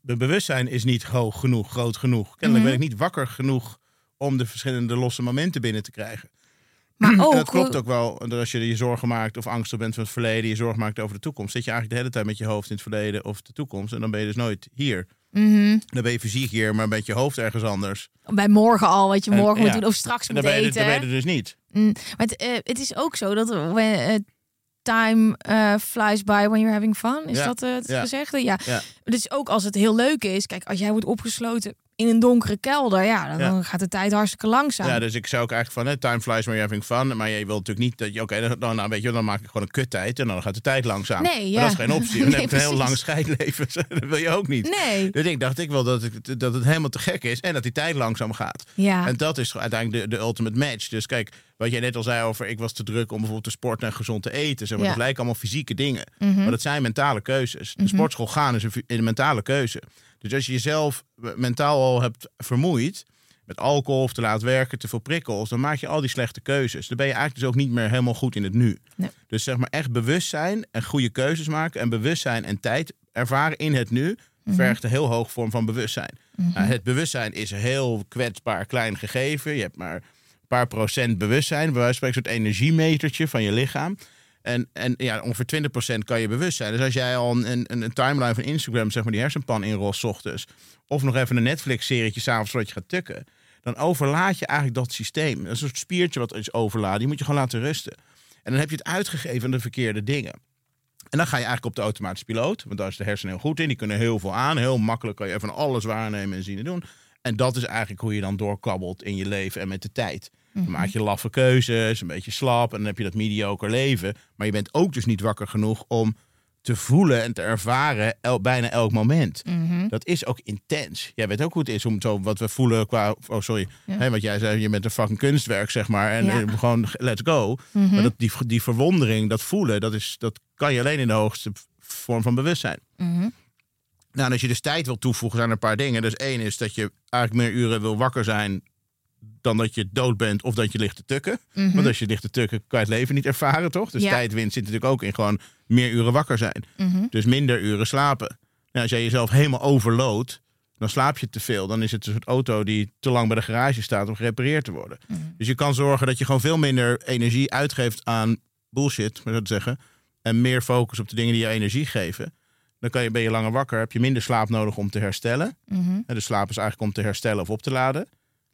mijn bewustzijn is niet hoog genoeg, groot genoeg. Kennelijk Mhm. ben ik niet wakker genoeg om de verschillende losse momenten binnen te krijgen. Maar ook, en dat klopt ook wel. Dat als je je zorgen maakt of angstig bent van het verleden, je zorgen maakt over de toekomst, zit je eigenlijk de hele tijd met je hoofd in het verleden of de toekomst. En dan ben je dus nooit hier. Mhm. Dan ben je fysiek hier, maar met je hoofd ergens anders. Bij morgen al, wat je En- morgen moet ja. doen of straks En moet dan ben, je, eten. dan ben je er dus niet. Mm, maar het, eh, het is ook zo dat when, eh, time eh, flies by when you're having fun. Is Ja, dat het ja. gezegde? Ja. Ja. Dus ook als het heel leuk is. Kijk, als jij wordt opgesloten in een donkere kelder, ja, dan gaat de tijd hartstikke langzaam. Ja, dus ik zou ook eigenlijk van, hè, time flies when you're having fun. Maar je wilt natuurlijk niet dat je, oké, dan, nou, weet je, dan maak ik gewoon een kuttijd en dan gaat de tijd langzaam. Nee, ja. Maar dat is geen optie. Dan Nee, heb je een heel lang scheidleven. dat wil je ook niet. Nee. Dus ik dacht ik wel dat, ik, dat het helemaal te gek is en dat die tijd langzaam gaat. Ja. En dat is uiteindelijk de, de ultimate match. Dus kijk, wat jij net al zei over ik was te druk om bijvoorbeeld te sporten en gezond te eten. Zeg maar, Ja. Dat lijken allemaal fysieke dingen. Mhm. Maar dat zijn mentale keuzes. De sportschool gaan is een mentale keuze. Dus als je jezelf mentaal al hebt vermoeid met alcohol of te laat werken, te veel prikkels, dan maak je al die slechte keuzes. Dan ben je eigenlijk dus ook niet meer helemaal goed in het nu. Nee. Dus zeg maar echt bewustzijn en goede keuzes maken en bewustzijn en tijd ervaren in het nu vergt een heel hoog vorm van bewustzijn. Nou, het bewustzijn is een heel kwetsbaar klein gegeven. Je hebt maar een paar procent bewustzijn, bij wijze van een soort energiemetertje van je lichaam. En, en ja, ongeveer 20% kan je bewust zijn. Dus als jij al een, een, een timeline van Instagram, zeg maar, die hersenpan inrolt 's ochtends. Of nog even een Netflix-serietje s'avonds voordat je gaat tukken. Dan overlaat je eigenlijk dat systeem. Dat een soort spiertje wat is overladen. Die moet je gewoon laten rusten. En dan heb je het uitgegeven aan de verkeerde dingen. En dan ga je eigenlijk op de automatische piloot. Want daar is de hersenen heel goed in. Die kunnen heel veel aan. Heel makkelijk kan je even alles waarnemen en zien en doen. En dat is eigenlijk hoe je dan doorkabbelt in je leven en met de tijd. Dan maak je laffe keuzes, een beetje slap. En dan heb je dat mediocre leven. Maar je bent ook dus niet wakker genoeg om te voelen en te ervaren el- bijna elk moment. Mhm. Dat is ook intens. Jij weet ook hoe het is om zo wat we voelen qua. Oh, sorry. Hè, wat jij zei, je bent een fucking kunstwerk, zeg maar. En Ja. eh, gewoon let's go. Mhm. Maar dat, die, die verwondering, dat voelen, dat, is, dat kan je alleen in de hoogste vorm van bewustzijn. Mhm. Nou, en als je dus tijd wil toevoegen, zijn er een paar dingen. Dus één is dat je eigenlijk meer uren wil wakker zijn dan dat je dood bent of dat je ligt te tukken. Mhm. Want als je ligt te tukken, kan je het leven niet ervaren, toch? Dus Ja. tijdwinst zit natuurlijk ook in gewoon meer uren wakker zijn. Mhm. Dus minder uren slapen. Nou, als jij jezelf helemaal overloodt, dan slaap je te veel. Dan is het een soort auto die te lang bij de garage staat om gerepareerd te worden. Mhm. Dus je kan zorgen dat je gewoon veel minder energie uitgeeft aan bullshit, maar zo te zeggen. En meer focus op de dingen die je energie geven. Dan kan je, ben je langer wakker, heb je minder slaap nodig om te herstellen. En de slaap is eigenlijk om te herstellen of op te laden.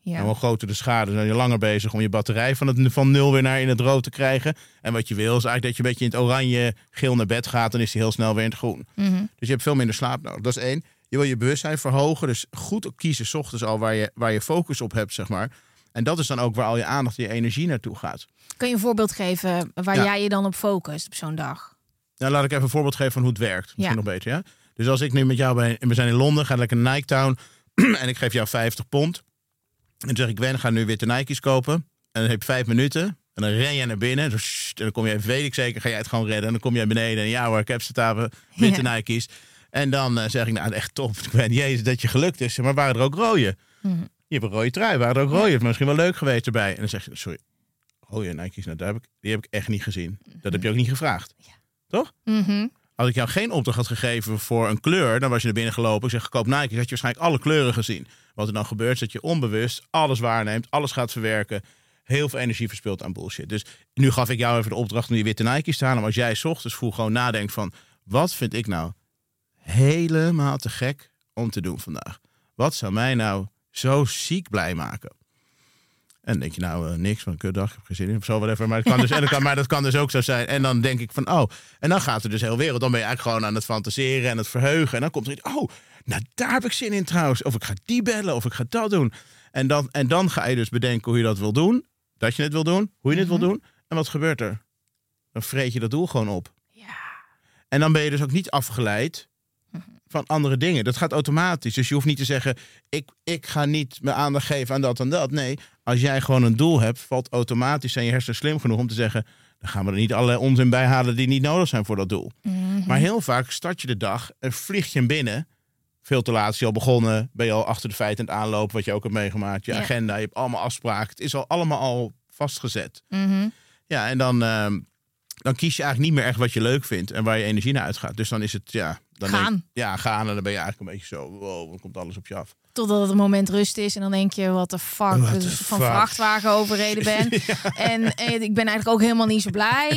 Ja. En hoe groter de schade, dan ben je langer bezig om je batterij van, het, van nul weer naar in het rood te krijgen. En wat je wil is eigenlijk dat je een beetje in het oranje geel naar bed gaat. Dan is die heel snel weer in het groen. Mhm. Dus je hebt veel minder slaap nodig. Dat is één. Je wil je bewustzijn verhogen. Dus goed kiezen, 's ochtends al, waar je, waar je focus op hebt, zeg maar. En dat is dan ook waar al je aandacht en je energie naartoe gaat. Kun je een voorbeeld geven waar Ja. jij je dan op focust op zo'n dag? Nou, laat ik even een voorbeeld geven van hoe het werkt. Misschien Ja. nog beter, ja? Dus als ik nu met jou ben, we zijn in Londen, ga lekker naar Nike Town en ik geef jou 50 pond. En dan zeg ik, Gwen, ga nu witte Nike's kopen. En dan heb je vijf minuten. En dan ren je naar binnen. En dan kom je, weet ik zeker, ga jij het gewoon redden. En dan kom jij beneden en ja hoor, ik heb ze tafel, witte Ja. Nike's. En dan eh, zeg ik, nou echt top, Gwen, jezus dat je gelukt is. Maar waren er ook rode? Mhm. Je hebt een rode trui, waren er ook rode? Het is misschien wel leuk geweest erbij. En dan zeg je, sorry, rode Nike's, nou, daar heb ik, die heb ik echt niet gezien. Dat heb je ook niet gevraagd. Toch? Mhm. Als ik jou geen opdracht had gegeven voor een kleur, dan was je er binnen gelopen. Ik zeg, koop Nike. Had je waarschijnlijk alle kleuren gezien. Wat er dan gebeurt, is dat je onbewust alles waarneemt, alles gaat verwerken. Heel veel energie verspilt aan bullshit. Dus nu gaf ik jou even de opdracht om die witte Nike's te halen. Maar als jij ochtends vroeg gewoon nadenkt van... wat vind ik nou helemaal te gek om te doen vandaag? Wat zou mij nou zo ziek blij maken? En denk je nou eh, niks van een kutdag, ik heb geen zin in of zo, whatever. Maar dat, kan dus, en dat kan, maar dat kan dus ook zo zijn. En dan denk ik van, oh, en dan gaat er dus heel wereld. Dan ben je eigenlijk gewoon aan het fantaseren en het verheugen. En dan komt er iets, oh, nou daar heb ik zin in trouwens. Of ik ga die bellen, of ik ga dat doen. En dan, en dan ga je dus bedenken hoe je dat wil doen. Dat je het wil doen, hoe je het wil doen. En wat gebeurt er? Dan vreet je dat doel gewoon op. Ja. En dan ben je dus ook niet afgeleid van andere dingen. Dat gaat automatisch. Dus je hoeft niet te zeggen, ik, ik ga niet mijn aandacht geven aan dat en dat. Nee, als jij gewoon een doel hebt, valt automatisch zijn je hersenen slim genoeg om te zeggen, dan gaan we er niet allerlei onzin bij halen die niet nodig zijn voor dat doel. Mhm. Maar heel vaak start je de dag en vlieg je hem binnen. Veel te laat is je al begonnen. Ben je al achter de feiten aan het aanlopen, wat je ook hebt meegemaakt. Je Ja. agenda, je hebt allemaal afspraken. Het is al allemaal al vastgezet. Mhm. Ja, en dan, ehm, dan kies je eigenlijk niet meer echt wat je leuk vindt en waar je energie naar uitgaat. Dus dan is het, ja... Dan Gaan. denk- ja, gaan. En dan ben je eigenlijk een beetje zo, wow, dan komt alles op je af. Totdat het een moment rust is en dan denk je, wat de fuck, What the ik van fuck? vrachtwagen overreden ben. en, en ik ben eigenlijk ook helemaal niet zo blij.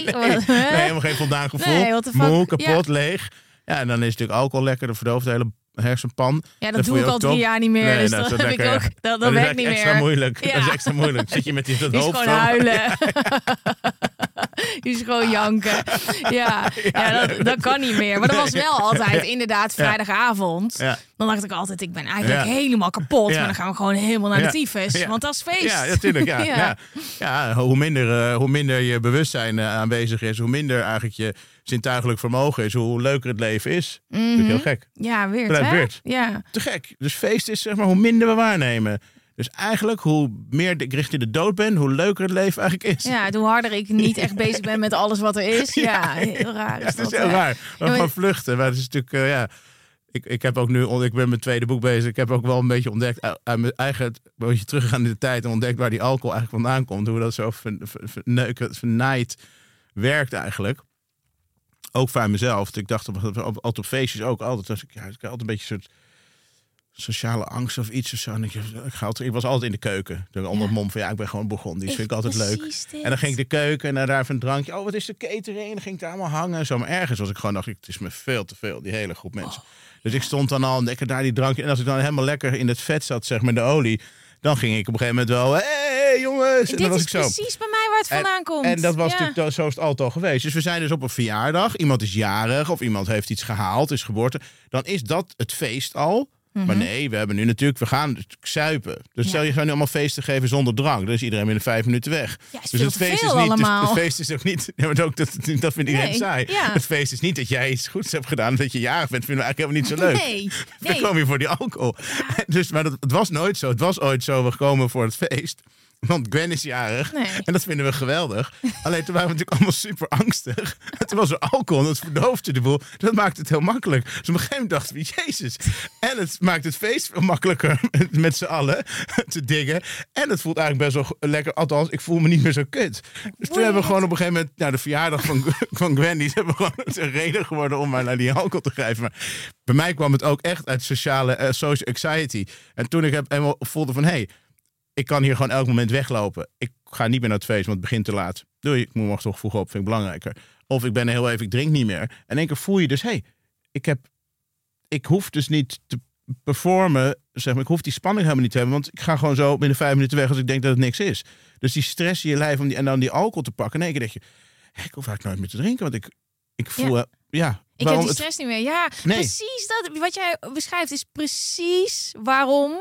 Nee, helemaal geen voldaan gevoel. Nee, fuck? Moe, kapot, leeg. Ja, en dan is natuurlijk alcohol lekker. Dat verdooft de hele hersenpan. Ja, Dat doe ik al drie top. jaar niet meer. Nee, dus dat dat, heb ik ook. Dat, dat werkt niet extra meer. moeilijk. Ja. Dat is extra moeilijk. Zit je met die dat hoofd gewoon huilen. Die is gewoon janken. Ja, ja dat, dat kan niet meer. Maar dat was wel altijd inderdaad vrijdagavond. Dan dacht ik altijd, ik ben eigenlijk helemaal kapot. Maar dan gaan we gewoon helemaal naar de tyfus. Want dat is feest. Ja, natuurlijk. Ja, Ja. ja. Ja. hoe, minder, eh, hoe minder je bewustzijn eh, aanwezig is, hoe minder eigenlijk je zintuigelijk vermogen is, hoe leuker het leven is. Dat is heel gek. Ja, weer. Blijft hè? weird. Ja. Te gek. Dus feest is zeg maar hoe minder we waarnemen. Dus eigenlijk hoe meer ik richting de dood ben, hoe leuker het leven eigenlijk is. ja, hoe harder ik niet echt bezig ben met alles wat er is. Ja, heel raar. Ja, Is dat is heel raar. Maar- vluchten. Maar het is natuurlijk, eh, ja. Ik, ik heb ook nu, ik ben met mijn tweede boek bezig. Ik heb ook wel een beetje ontdekt, uit uit mijn eigen, een beetje teruggegaan in de tijd en ontdekt waar die alcohol eigenlijk vandaan komt. Hoe dat zo ver- ver- verneuken, vernaaid werkt eigenlijk. Ook voor mezelf. Ik dacht op- op- altijd op feestjes ook altijd. Was ik, ja, ik altijd een beetje een soort sociale angst of iets of zo. En ik, ik, ik was altijd in de keuken. De onder het mom van ja, ik ben gewoon begonnen. Die vind ik altijd leuk. Dit. En dan ging ik de keuken en dan daar even een drankje. Oh, wat is de catering? En dan ging ik daar allemaal hangen. en Zo, maar ergens was ik gewoon, dacht ik, het is me veel te veel, die hele groep mensen. Dus ik stond dan al lekker daar die drankje. En als ik dan helemaal lekker in het vet zat, zeg maar, de olie. Dan ging ik op een gegeven moment wel, hé hey, jongens. En Dit was is ik zo. precies bij mij waar het vandaan komt. En dat was Ja. natuurlijk, zo is het altijd al geweest. Dus we zijn dus op een verjaardag. Iemand is jarig of iemand heeft iets gehaald, is geboorte. Dan is dat het feest al. Maar nee, we hebben nu natuurlijk, we gaan zuipen. Dus Ja. stel je zou nu allemaal feesten geven zonder drank. Dan is iedereen binnen vijf minuten weg. Ja, dus het feest is niet. dus het feest is ook niet. Ja, maar ook, dat, dat vindt iedereen Nee, saai. ja. Het feest is niet dat jij iets goeds hebt gedaan. Dat je jarig bent, vinden we eigenlijk helemaal niet zo leuk. Nee, nee. komen hier voor die alcohol. Dus, maar dat, het was nooit zo. Het was ooit zo, we komen voor het feest. Want Gwen is jarig. Nee. En dat vinden we geweldig. Alleen toen waren we natuurlijk allemaal super angstig. En toen was er alcohol en dat verdoofde de boel. Dat maakt het heel makkelijk. Dus op een gegeven moment dachten we, jezus. En het maakt het feest veel makkelijker met, z'n allen te dingen. En het voelt eigenlijk best wel lekker. Althans, ik voel me niet meer zo kut. Dus toen hebben we gewoon op een gegeven moment... Nou, de verjaardag van, van Gwen, die hebben gewoon een reden geworden om maar naar die alcohol te grijpen. Maar bij mij kwam het ook echt uit sociale, eh, social anxiety. En toen ik heb, helemaal voelde van, hé, hey, ik kan hier gewoon elk moment weglopen. Ik ga niet meer naar het feest, want het begint te laat. Doei, ik moet morgen toch vroeg op, vind ik belangrijker. Of ik ben heel even, ik drink niet meer. En in één keer voel je dus, hé, hey, ik heb, ik hoef dus niet te performen, zeg maar, ik hoef die spanning helemaal niet te hebben, want ik ga gewoon zo binnen vijf minuten weg als ik denk dat het niks is. Dus die stress in je lijf om die, en dan die alcohol te pakken, één keer denk je, ik hoef eigenlijk nooit meer te drinken, want ik, ik voel, ja, Ik heb die het- stress niet meer. Ja, Nee. precies dat. Wat jij beschrijft is precies waarom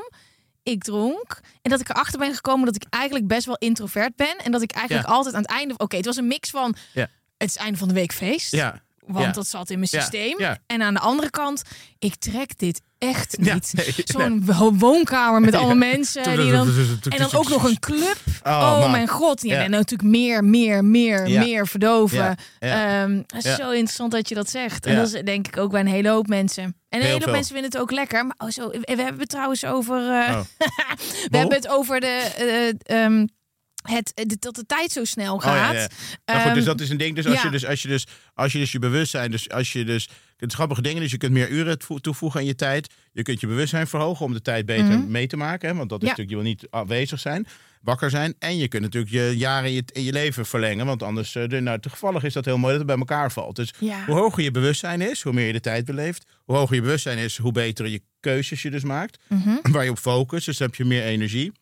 ik dronk. En dat ik erachter ben gekomen dat ik eigenlijk best wel introvert ben. En dat ik eigenlijk Ja. altijd aan het einde... Oké, het was een mix van... Ja. Het is einde van de week feest. ja, Want ja. dat zat in mijn systeem. ja. En aan de andere kant, ik trek dit echt niet. nee, Zo'n wo- woonkamer met allemaal mensen. Die dan, en dan ook nog een club. Oh, Oh, mijn god. Ja. En natuurlijk meer, meer, meer, meer verdoven. Ehm, het is zo interessant dat je dat zegt. En dat is denk ik ook bij een hele hoop mensen. En een hele hoop mensen vinden het ook lekker. Maar oh, zo, we hebben het trouwens over... eh, Oh. we hebben het over de... eh, ehm, het, de- dat de tijd zo snel Oh, ja, gaat. ja. Nou goed, dus Ehm, dat is een ding. Dus als, ja. je dus, als, je dus, als je dus je bewustzijn, dus als je dus het grappige dingen, dus je kunt meer uren toevo- toevoegen aan je tijd. Je kunt je bewustzijn verhogen om de tijd beter Mhm. mee te maken. Hè? Want dat is natuurlijk, je wil niet afwezig zijn, wakker zijn. En je kunt natuurlijk je jaren in je, in je leven verlengen. Want anders, eh, nou, toevallig is dat heel mooi dat het bij elkaar valt. Dus Ja. hoe hoger je bewustzijn is, hoe meer je de tijd beleeft. Hoe hoger je bewustzijn is, hoe beter je keuzes je dus maakt. Mhm. Waar je op focust, dus dan heb je meer energie.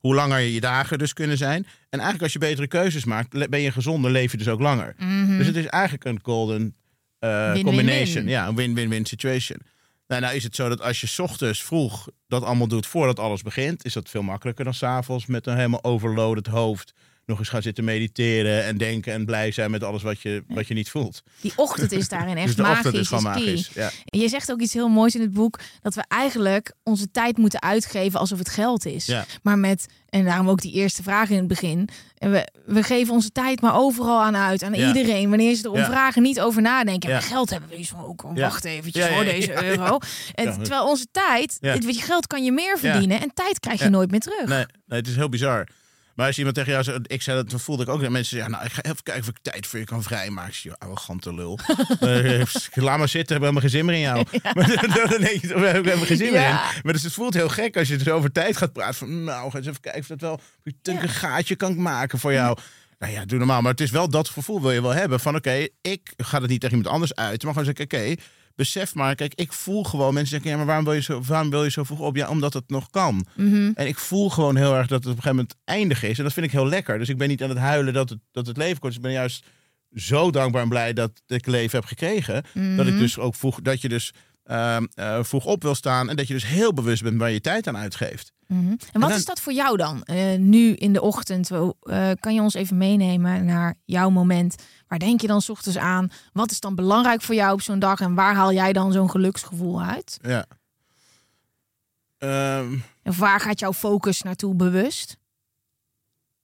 Hoe langer je dagen dus kunnen zijn. En eigenlijk als je betere keuzes maakt, ben je gezonder, leef je dus ook langer. Dus het is eigenlijk een golden eh, Mhm. Combination. Ja, een win-win-win situation. Nou, nou is het zo dat als je 's ochtends vroeg dat allemaal doet voordat alles begint, is dat veel makkelijker dan s'avonds met een helemaal overloaded hoofd. Nog eens gaan zitten mediteren en denken en blij zijn met alles wat je, wat je niet voelt. Die ochtend is daarin echt dus de magisch. is gewoon key. magisch. Ja. En je zegt ook iets heel moois in het boek. Dat we eigenlijk onze tijd moeten uitgeven alsof het geld is. Ja. Maar met, en daarom ook die eerste vraag in het begin. En we, we geven onze tijd maar overal aan uit. Aan Ja. iedereen. Wanneer ze erom Ja. vragen, niet over nadenken. Ja. Geld hebben we van ook. Ja. Wacht eventjes voor deze euro. En terwijl onze tijd, weet je, geld kan je meer verdienen. En tijd krijg je nooit meer terug. Nee, nee, het is heel bizar. Maar als iemand tegen jou zegt, ik zei dat, toen voelde ik ook dat mensen zeggen, nou, ik ga even kijken of ik tijd voor je kan vrijmaken. "Je arrogante lul. Eh, Laat maar zitten, ik heb helemaal geen zin meer in jou. Maar dan denk je, we hebben helemaal geen zin meer in. Maar dus het voelt heel gek als je dus over tijd gaat praten. Van, nou, ga eens even kijken of dat wel een gaatje kan maken voor jou. Nou ja, doe normaal. Maar het is wel dat gevoel wil je wel hebben van, oké, ik ga het niet tegen iemand anders uit. Maar gewoon zeggen, oké, besef maar, kijk, ik voel gewoon, mensen zeggen, ja, maar waarom wil je zo, waarom wil je zo vroeg op? Ja, omdat het nog kan. Mhm. En ik voel gewoon heel erg dat het op een gegeven moment eindig is. En dat vind ik heel lekker. Dus ik ben niet aan het huilen dat het, dat het leven kort is. Ik ben juist zo dankbaar en blij dat ik leven heb gekregen. Dat ik Mhm. dus ook vroeg, dat je dus ehm, eh, vroeg op wil staan. En dat je dus heel bewust bent waar je tijd aan uitgeeft. Mhm. En wat dan- is dat voor jou dan? Eh, nu in de ochtend, eh, kan je ons even meenemen naar jouw moment? Waar denk je dan 's ochtends aan? Wat is dan belangrijk voor jou op zo'n dag? En waar haal jij dan zo'n geluksgevoel uit? Ja. Ehm, En waar gaat jouw focus naartoe bewust?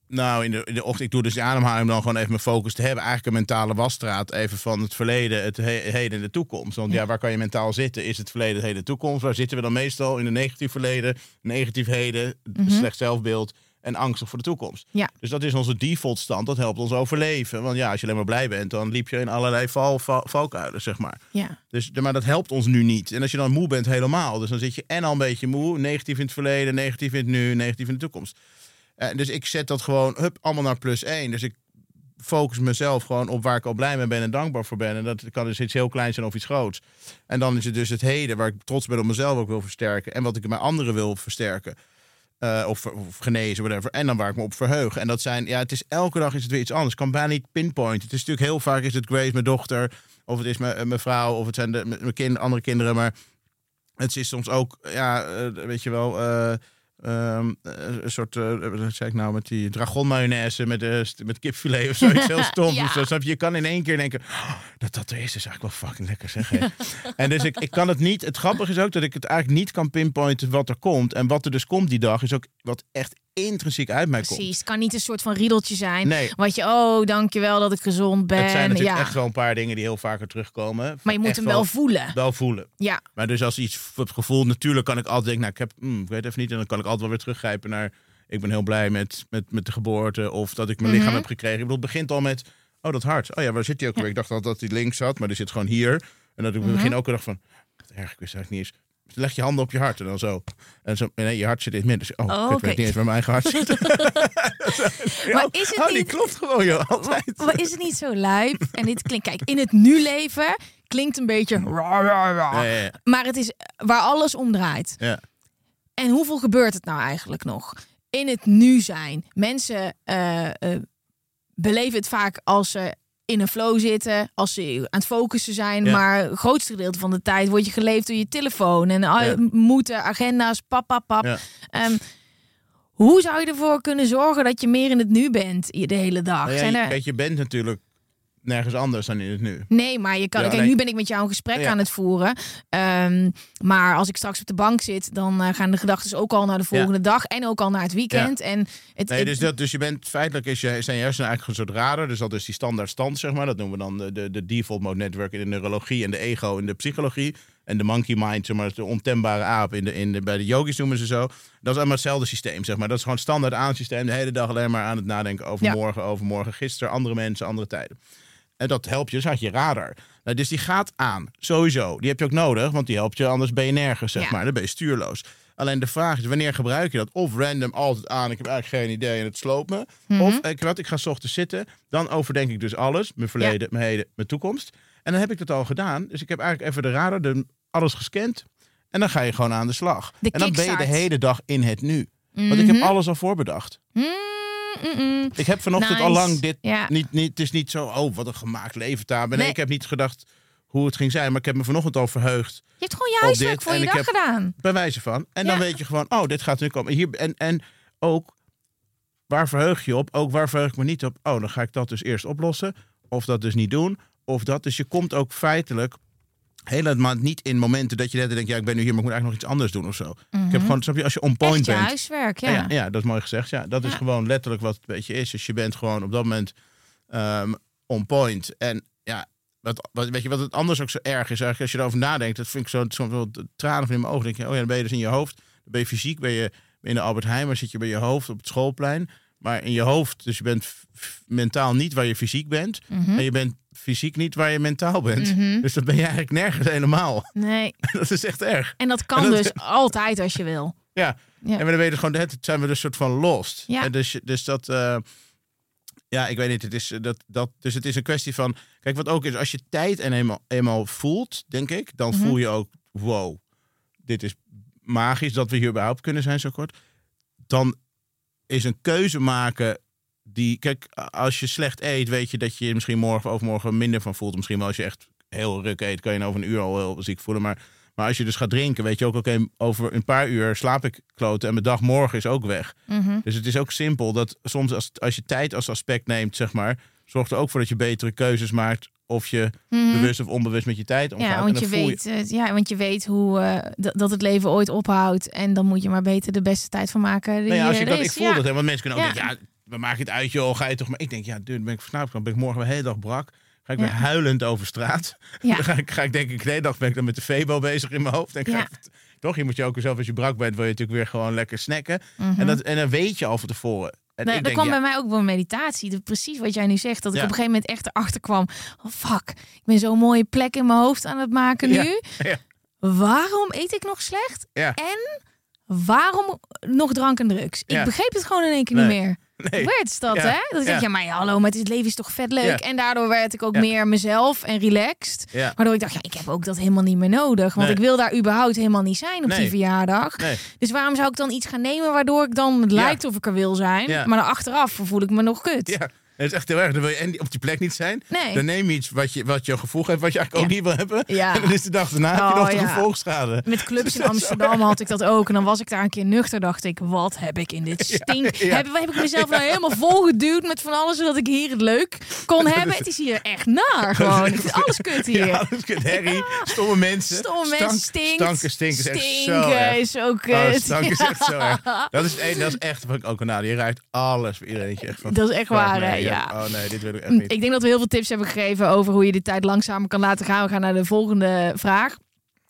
Nou, in de, in de ochtend, ik doe dus die ademhaling om dan gewoon even mijn focus te hebben. Eigenlijk een mentale wasstraat even van het verleden, het he- heden en de toekomst. Want ja. waar kan je mentaal zitten? Is het verleden, het heden, de toekomst? Waar zitten we dan meestal? In een negatief verleden, negatief heden, slecht zelfbeeld en angstig voor de toekomst. Ja. Dus dat is onze default stand, dat helpt ons overleven. Want ja, als je alleen maar blij bent, dan liep je in allerlei val, val, valkuilen, zeg maar. Ja. Dus, maar dat helpt ons nu niet. En als je dan moe bent, helemaal. Dus dan zit je en al een beetje moe. Negatief in het verleden, negatief in het nu, negatief in de toekomst. Eh, dus ik zet dat gewoon hup, allemaal naar plus één. Dus ik focus mezelf gewoon op waar ik al blij mee ben en dankbaar voor ben. En dat kan dus iets heel kleins zijn of iets groots. En dan is het dus het heden, waar ik trots ben op mezelf ook wil versterken. En wat ik bij anderen wil versterken. Eh, of, genezen, whatever. En dan waar ik me op verheug. En dat zijn, ja, het is elke dag is het weer iets anders. Ik kan bijna niet pinpointen. Het is natuurlijk heel vaak is het Grace, mijn dochter. Of het is mijn, mijn vrouw. Of het zijn de, mijn kind, andere kinderen. Maar het is soms ook, ja, eh, weet je wel, ehm, eh, een soort, eh, wat zei ik nou, met die dragon mayonaise met, eh, st- met kipfilet of zoiets heel stom. Ja. zo, snap je? je kan in één keer denken, "Oh, dat dat er is, is eigenlijk wel fucking lekker zeg. hè." en dus ik, ik kan het niet, het grappige is ook dat ik het eigenlijk niet kan pinpointen wat er komt. En wat er dus komt die dag is ook wat echt intrinsiek uit mij komt. Precies. Het kan niet een soort van riedeltje zijn. Nee. Wat je, oh, dankjewel dat ik gezond ben. Het zijn natuurlijk ja. echt wel een paar dingen die heel vaker terugkomen. Maar je moet Echt hem wel voelen. wel voelen. Ja. Maar dus als iets heb gevoeld, natuurlijk kan ik altijd denken, nou, ik heb, hmm, ik weet even niet, en dan kan ik altijd wel weer teruggrijpen naar, ik ben heel blij met, met, met de geboorte of dat ik mijn Mhm. lichaam heb gekregen. Ik bedoel, het begint al met, oh dat hart, oh ja, waar zit die ook weer? Ik dacht al dat die links zat, maar die zit gewoon hier. En dat ik Mhm. begin ook weer dacht van, erg, ik wist eigenlijk niet eens. Leg je handen op je hart en dan zo. En zo, nee, je hart zit in het midden. Dus, oh, Oh, ik oké. weet niet eens waar mijn eigen hart zit. Maar is het oh, die niet- klopt gewoon, joh, altijd. Maar is het niet zo lijp? En dit klinkt, kijk, in het nu leven klinkt een beetje. Ja, ja, ja. Maar het is waar alles om draait. Ja. En hoeveel gebeurt het nou eigenlijk nog? In het nu zijn. Mensen eh, eh, beleven het vaak als ze in een flow zitten, als ze aan het focussen zijn. Ja. Maar het grootste gedeelte van de tijd word je geleefd door je telefoon. En Ja. moeten, agenda's, pap, pap, pap. Ja. Ehm, hoe zou je ervoor kunnen zorgen dat je meer in het nu bent de hele dag? Nou ja, Zijn je, kijk, je bent natuurlijk nergens anders dan in het nu. Nee, maar je kan. Ja, kijk, nee. nu ben ik met jou een gesprek Ja. aan het voeren. Ehm, maar als ik straks op de bank zit, dan eh, gaan de gedachten ook al naar de volgende dag en ook al naar het weekend. En het, Nee, dus, dat, dus je bent feitelijk is je, zijn je hersenen eigenlijk een soort radar. Dus dat is die standaard stand, zeg maar. Dat noemen we dan de, de, de default mode network in de neurologie en de ego in de psychologie. En de monkey mind, zeg maar, de ontembare aap in de, in de, bij de yogis noemen ze zo. Dat is allemaal hetzelfde systeem, zeg maar. Dat is gewoon standaard aansysteem. De hele dag alleen maar aan het nadenken over morgen, over morgen, gisteren, andere mensen, andere tijden. En dat helpt je, dus had je radar. Nou, dus die gaat aan, sowieso. Die heb je ook nodig, want die helpt je, anders ben je nergens, zeg Ja. maar. Dan ben je stuurloos. Alleen de vraag is, wanneer gebruik je dat? Of random altijd aan, ik heb eigenlijk geen idee en het sloopt me. Mhm. Of, ik, wat, ik ga 's ochtends zitten, dan overdenk ik dus alles. Mijn verleden, mijn heden, mijn toekomst. En dan heb ik dat al gedaan. Dus ik heb eigenlijk even de radar, de, alles gescand. En dan ga je gewoon aan de slag. De en dan ben je de hele dag in het nu. Want ik heb alles al voorbedacht. Mm, mm, mm. Ik heb vanochtend Nice. al lang dit. Ja. Niet, niet, het is niet zo, oh, wat een gemaakt leven daar. Nee, Nee. ik heb niet gedacht hoe het ging zijn. Maar ik heb me vanochtend al verheugd. Je hebt gewoon je Op huiswerk voor je dag gedaan. Bij wijze van. En dan weet je gewoon, oh, dit gaat nu komen. Hier, en, en ook, waar verheug je op? Ook waar verheug ik me niet op? Oh, dan ga ik dat dus eerst oplossen. Of dat dus niet doen. Of dat. Dus je komt ook feitelijk helemaal niet in momenten dat je net denkt, ja, ik ben nu hier, maar ik moet eigenlijk nog iets anders doen of zo. Ik heb gewoon, snap je, als je on point Mhm. Echt je bent. huiswerk, ja. Ja. Ja, dat is mooi gezegd. Ja, dat is gewoon letterlijk wat het beetje is. Dus je bent gewoon op dat moment ehm, on point. En ja, wat, wat, weet je wat het anders ook zo erg is? Eigenlijk als je erover nadenkt, dat vind ik zo, soms wel tranen van in mijn ogen. denk je, oh ja, dan ben je dus in je hoofd. Dan ben je fysiek, ben je, ben je in de Albert Heijn, maar zit je bij je hoofd op het schoolplein. Maar in je hoofd, dus je bent mentaal niet waar je fysiek bent. Mhm. En je bent fysiek niet waar je mentaal bent. Mhm. Dus dan ben je eigenlijk nergens helemaal. Nee. dat is echt erg. En dat kan En dat- dus altijd als je wil. Ja, Ja. en dan weten gewoon, het zijn we dus soort van lost. Ja. En dus, dus dat, eh, Ja, ik weet niet. Het is, eh, dat, dat, dus het is een kwestie van. Kijk, wat ook is, als je tijd en eenmaal, eenmaal voelt, denk ik, dan Mhm. voel je ook: wow, dit is magisch dat we hier überhaupt kunnen zijn zo kort. Dan is een keuze maken die. Kijk, als je slecht eet, weet je dat je je misschien morgen of overmorgen minder van voelt. Misschien wel als je echt heel ruk eet, kan je nou over een uur al heel ziek voelen. Maar, maar als je dus gaat drinken, weet je ook, oké, over een paar uur slaap ik kloten en mijn dag morgen is ook weg. Mhm. Dus het is ook simpel dat soms als, als je tijd als aspect neemt, zeg maar, zorgt er ook voor dat je betere keuzes maakt. Of je Mhm. bewust of onbewust met je tijd omgaat. Ja En want, je weet, eh, ja, want je weet hoe eh, dat het leven ooit ophoudt. En dan moet je maar beter de beste tijd van maken. Die Nee, als je dat, ik voel ja. dat, hè, want mensen kunnen ook Ja. denken, ja, we maken het uit, joh, ga je toch maar. Ik denk, ja, dan ben ik vanavond, dan ben ik morgen de hele dag brak. Ga ik weer huilend over straat. Dan ga ik, ga ik denk ik, de hele dag ben ik dan met de Febo bezig in mijn hoofd. Ja. ga ik- toch, je moet je ook zelf als je brak bent, wil je natuurlijk weer gewoon lekker snacken. Mhm. En, dat, en dan weet je al van tevoren. En Nee, denk, kwam ja, bij mij ook bij meditatie. Precies wat jij nu zegt. Dat ik op een gegeven moment echt erachter kwam. Oh fuck, ik ben zo'n mooie plek in mijn hoofd aan het maken nu. Ja. Waarom eet ik nog slecht? En waarom nog drank en drugs? Ik begreep het gewoon in één keer Nee. niet meer. Nee. Weird is dat, Ja. hè? Dat ik Ja. denk, ja, maar hallo, maar het leven is toch vet leuk. En daardoor werd ik ook meer mezelf en relaxed. Waardoor ik dacht, ja, ik heb ook dat helemaal niet meer nodig. Want Nee. ik wil daar überhaupt helemaal niet zijn op Nee. die verjaardag. Dus waarom zou ik dan iets gaan nemen waardoor ik dan het lijkt of ik er wil zijn? Maar dan achteraf voel ik me nog kut. Dat is echt heel erg. Dan wil je en op die plek niet zijn. Nee. Dan neem je iets wat je, wat je een gevoel geeft, wat je eigenlijk ook niet wil hebben. Ja. En dan is de dag daarna heb je Oh, nog de gevolgschade. Met clubs in Amsterdam had ik dat ook. En dan was ik daar een keer nuchter. Dacht ik, wat heb ik in dit stink? Heb, heb ik mezelf nou helemaal volgeduwd met van alles... zodat ik hier het leuk kon hebben? Het is hier echt naar gewoon. Ik vind alles kut hier. Ja, is kut. Herrie, stomme mensen. Stomme Stank- mensen, stinkt. Stanken, stinken is echt zo Stinken erg. is ook Oh, kut. stank is echt zo erg. Dat is, een- dat is echt wat ik ook aan Je ruikt alles voor iedereen. Echt van, Dat is echt waar, hè? Ja. Oh nee, dit wil ik echt niet. Ik denk dat we heel veel tips hebben gegeven over hoe je de tijd langzamer kan laten gaan. We gaan naar de volgende vraag.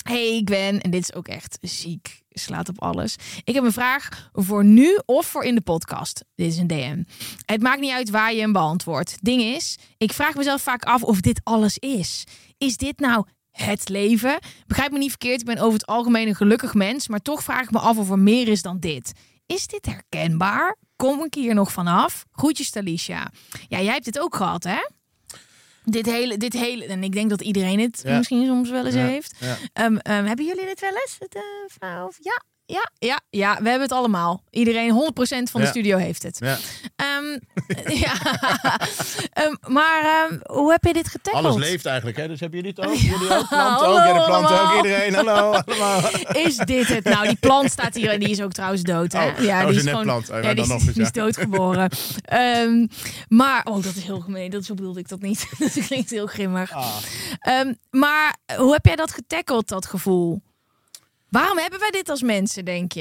Hey Gwen, en dit is ook echt ziek, slaat op alles. Ik heb een vraag voor nu of voor in de podcast. Dit is een DM. Het maakt niet uit waar je hem beantwoordt. Ding is, ik vraag mezelf vaak af of dit alles is. Is dit nou het leven? Begrijp me niet verkeerd, ik ben over het algemeen een gelukkig mens, maar toch vraag ik me af of er meer is dan dit. Is dit herkenbaar? Kom ik hier nog vanaf? Groetjes Talisha. Ja, jij hebt dit ook gehad, hè? Dit hele, dit hele, en ik denk dat iedereen het Ja. misschien soms wel eens Ja, heeft. ja. Ehm, ehm, hebben jullie dit wel eens? Het, eh, vrouw? of- Ja, ja, ja, ja, we hebben het allemaal. Iedereen, 100% van de Ja. studio heeft het. Ja. Ehm, ja. Ehm, maar ehm, hoe heb je dit getackled? Alles leeft eigenlijk, hè? Dus hebben jullie het ook? Jullie ook? Planten Hallo ook? Ja, de planten ook. Iedereen, hallo allemaal. Is dit het? Nou, die plant staat hier en die is ook trouwens dood. Hè? Oh, ja, oh, die is gewoon-. Oh, Ja, dan die, is, die doodgeboren. Maar, oh, dat is heel gemeen. Dat, zo bedoelde ik dat niet. dat klinkt heel grimmig. Ah. Maar hoe heb jij dat getackled, dat gevoel? Waarom hebben wij dit als mensen, denk je?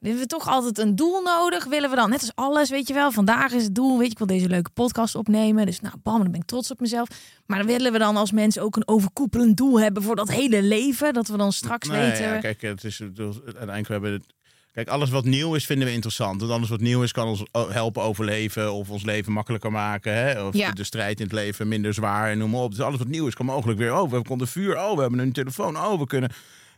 Hebben we toch altijd een doel nodig? Willen we dan, net als alles, weet je wel, vandaag is het doel, weet je, ik wil deze leuke podcast opnemen. Dus nou, bam, dan ben ik trots op mezelf. Maar willen we dan als mensen ook een overkoepelend doel hebben voor dat hele leven, dat we dan straks Nee, weten. ja, kijk, het is, uiteindelijk we hebben het. Kijk, alles wat nieuw is, vinden we interessant. Want alles wat nieuw is, kan ons o- helpen overleven of ons leven makkelijker maken. Hè? Of Ja. de strijd in het leven minder zwaar en noem maar op. Dus alles wat nieuw is, kan mogelijk weer. Oh, we konden vuur. Oh, we hebben een telefoon. Oh, we kunnen.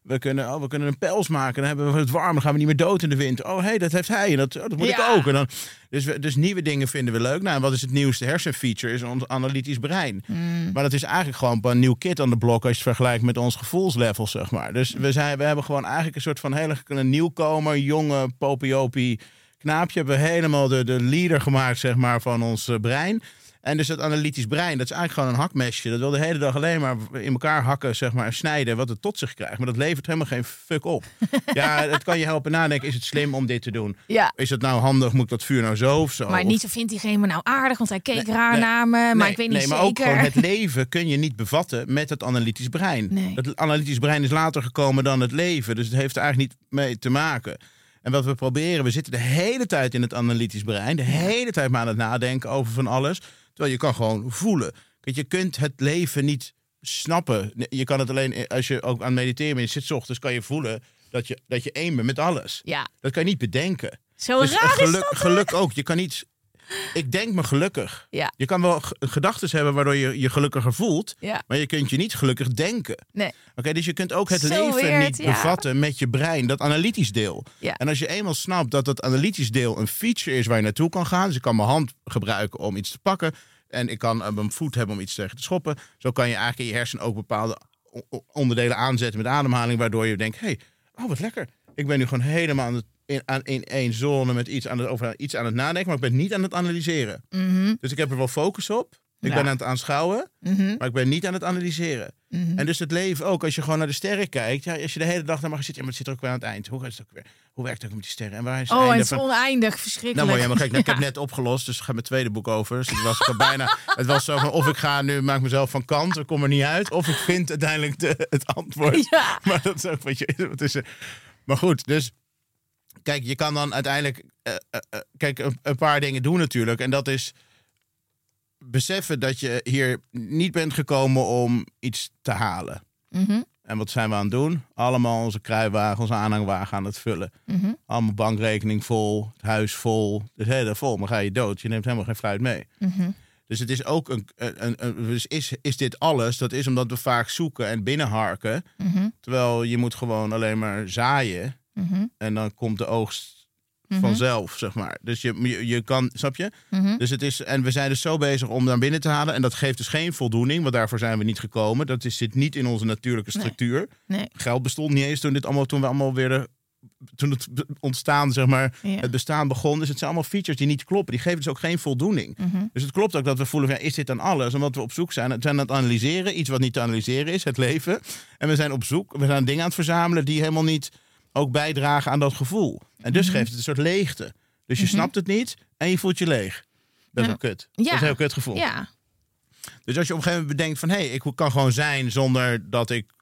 We kunnen, oh, we kunnen een pels maken. Dan hebben we het warm. Dan gaan we niet meer dood in de winter. Oh, hé, hey, dat heeft hij. En dat, oh, dat moet Ja. ik ook. En dan, dus, we, dus nieuwe dingen vinden we leuk. Nou, en wat is het nieuwste hersenfeature? Is ons analytisch brein. Hmm. Maar dat is eigenlijk gewoon een nieuw kit aan de blok als je het vergelijkt met ons gevoelslevel, zeg maar. Dus we, zijn, we hebben gewoon eigenlijk een soort van hele een nieuwkomer, jonge, popiopie knaapje. Hebben we helemaal de, de leader gemaakt, zeg maar, van ons eh, brein. En dus dat analytisch brein, dat is eigenlijk gewoon een hakmesje. Dat wil de hele dag alleen maar in elkaar hakken, zeg maar, en snijden wat het tot zich krijgt. Maar dat levert helemaal geen fuck op. ja, het kan je helpen nadenken. Is het slim om dit te doen? Ja. Is het nou handig? Moet ik dat vuur nou zo of zo? Maar niet zo vindt diegene me nou aardig, want hij keek raar nee, naar me. Maar Nee, ik weet niet nee, maar zeker. ook gewoon het leven kun je niet bevatten met het analytisch brein. Het analytisch brein is later gekomen dan het leven. Dus het heeft er eigenlijk niet mee te maken. En wat we proberen, we zitten de hele tijd in het analytisch brein. De hele tijd maar aan het nadenken over van alles. Terwijl je kan gewoon voelen. Kijk, je kunt het leven niet snappen. Je kan het alleen, als je ook aan het mediteren bent, je zit ochtends, kan je voelen dat je, dat je één bent met alles. Ja, Dat kan je niet bedenken. zo Dus raar is dat. geluk ook. Je kan niet ik denk me gelukkig. Ja. Je kan wel gedachten hebben waardoor je je gelukkiger voelt. Ja. Maar je kunt je niet gelukkig denken. Nee. Oké, dus je kunt ook het Zo leven weird, niet ja. bevatten met je brein, dat analytisch deel. En als je eenmaal snapt dat dat analytisch deel een feature is waar je naartoe kan gaan, dus ik kan mijn hand gebruiken om iets te pakken en ik kan eh, mijn voet hebben om iets tegen te schoppen, zo kan je eigenlijk in je hersenen ook bepaalde onderdelen aanzetten met ademhaling, waardoor je denkt, hé, hey, oh wat lekker. Ik ben nu gewoon helemaal aan het, in, aan, in één zone met iets aan het, over iets aan het nadenken, maar ik ben niet aan het analyseren. Mhm. Dus ik heb er wel focus op. Ik Ja. ben aan het aanschouwen, Mhm. maar ik ben niet aan het analyseren. Mhm. En dus het leven ook, als je gewoon naar de sterren kijkt. Ja, als je de hele dag naar mag zitten, ja, maar het zit er ook weer aan het eind. Hoe, is het ook weer? Hoe werkt het ook met die sterren? En waar is het Oh, en het is van... oneindig, Nou, verschrikkelijk. mooi, ja, maar kijk, nou, ik heb net opgelost, dus ik ga mijn tweede boek over. Dus het was bijna, het was zo van, of ik ga nu, maak mezelf van kant, ik kom er niet uit. Of ik vind uiteindelijk de, het antwoord. Ja. Maar dat is ook wat je, wat is er. Maar goed, dus kijk, je kan dan uiteindelijk, eh, eh, eh, kijk, een, een paar dingen doen natuurlijk. En dat is beseffen dat je hier niet bent gekomen om iets te halen. Mhm, En wat zijn we aan het doen? Allemaal onze kruiwagen, onze aanhangwagen aan het vullen. mhm. Allemaal bankrekening vol, het huis vol. Dus helemaal vol, maar ga je dood. Je neemt helemaal geen fruit mee. Mhm. Dus het is ook een. een, een- een- dus is, is dit alles? Dat is omdat we vaak zoeken en binnenharken. Mhm. Terwijl je moet gewoon alleen maar zaaien. Mhm. En dan komt de oogst Mhm. vanzelf, zeg maar. Dus je, je, je kan, snap je? Mhm. Dus het is, en we zijn dus zo bezig om naar binnen te halen. En dat geeft dus geen voldoening, want daarvoor zijn we niet gekomen. Dat is, zit niet in onze natuurlijke structuur. Nee. Geld bestond niet eens toen, dit allemaal, toen we allemaal weer de, toen het ontstaan, zeg maar, Ja. het bestaan begon. Dus het zijn allemaal features die niet kloppen. Die geven dus ook geen voldoening. Dus het klopt ook dat we voelen, van, ja, is dit dan alles? Omdat we op zoek zijn. We zijn aan het analyseren, iets wat niet te analyseren is, het leven. En we zijn op zoek, we zijn dingen aan het verzamelen die helemaal niet ook bijdragen aan dat gevoel. En dus geeft het een soort leegte. Dus je snapt het niet en je voelt je leeg. Dat is wel kut. Dat is een heel kut gevoel. Ja. Dus als je op een gegeven moment bedenkt van... hé, hey, ik kan gewoon zijn zonder dat ik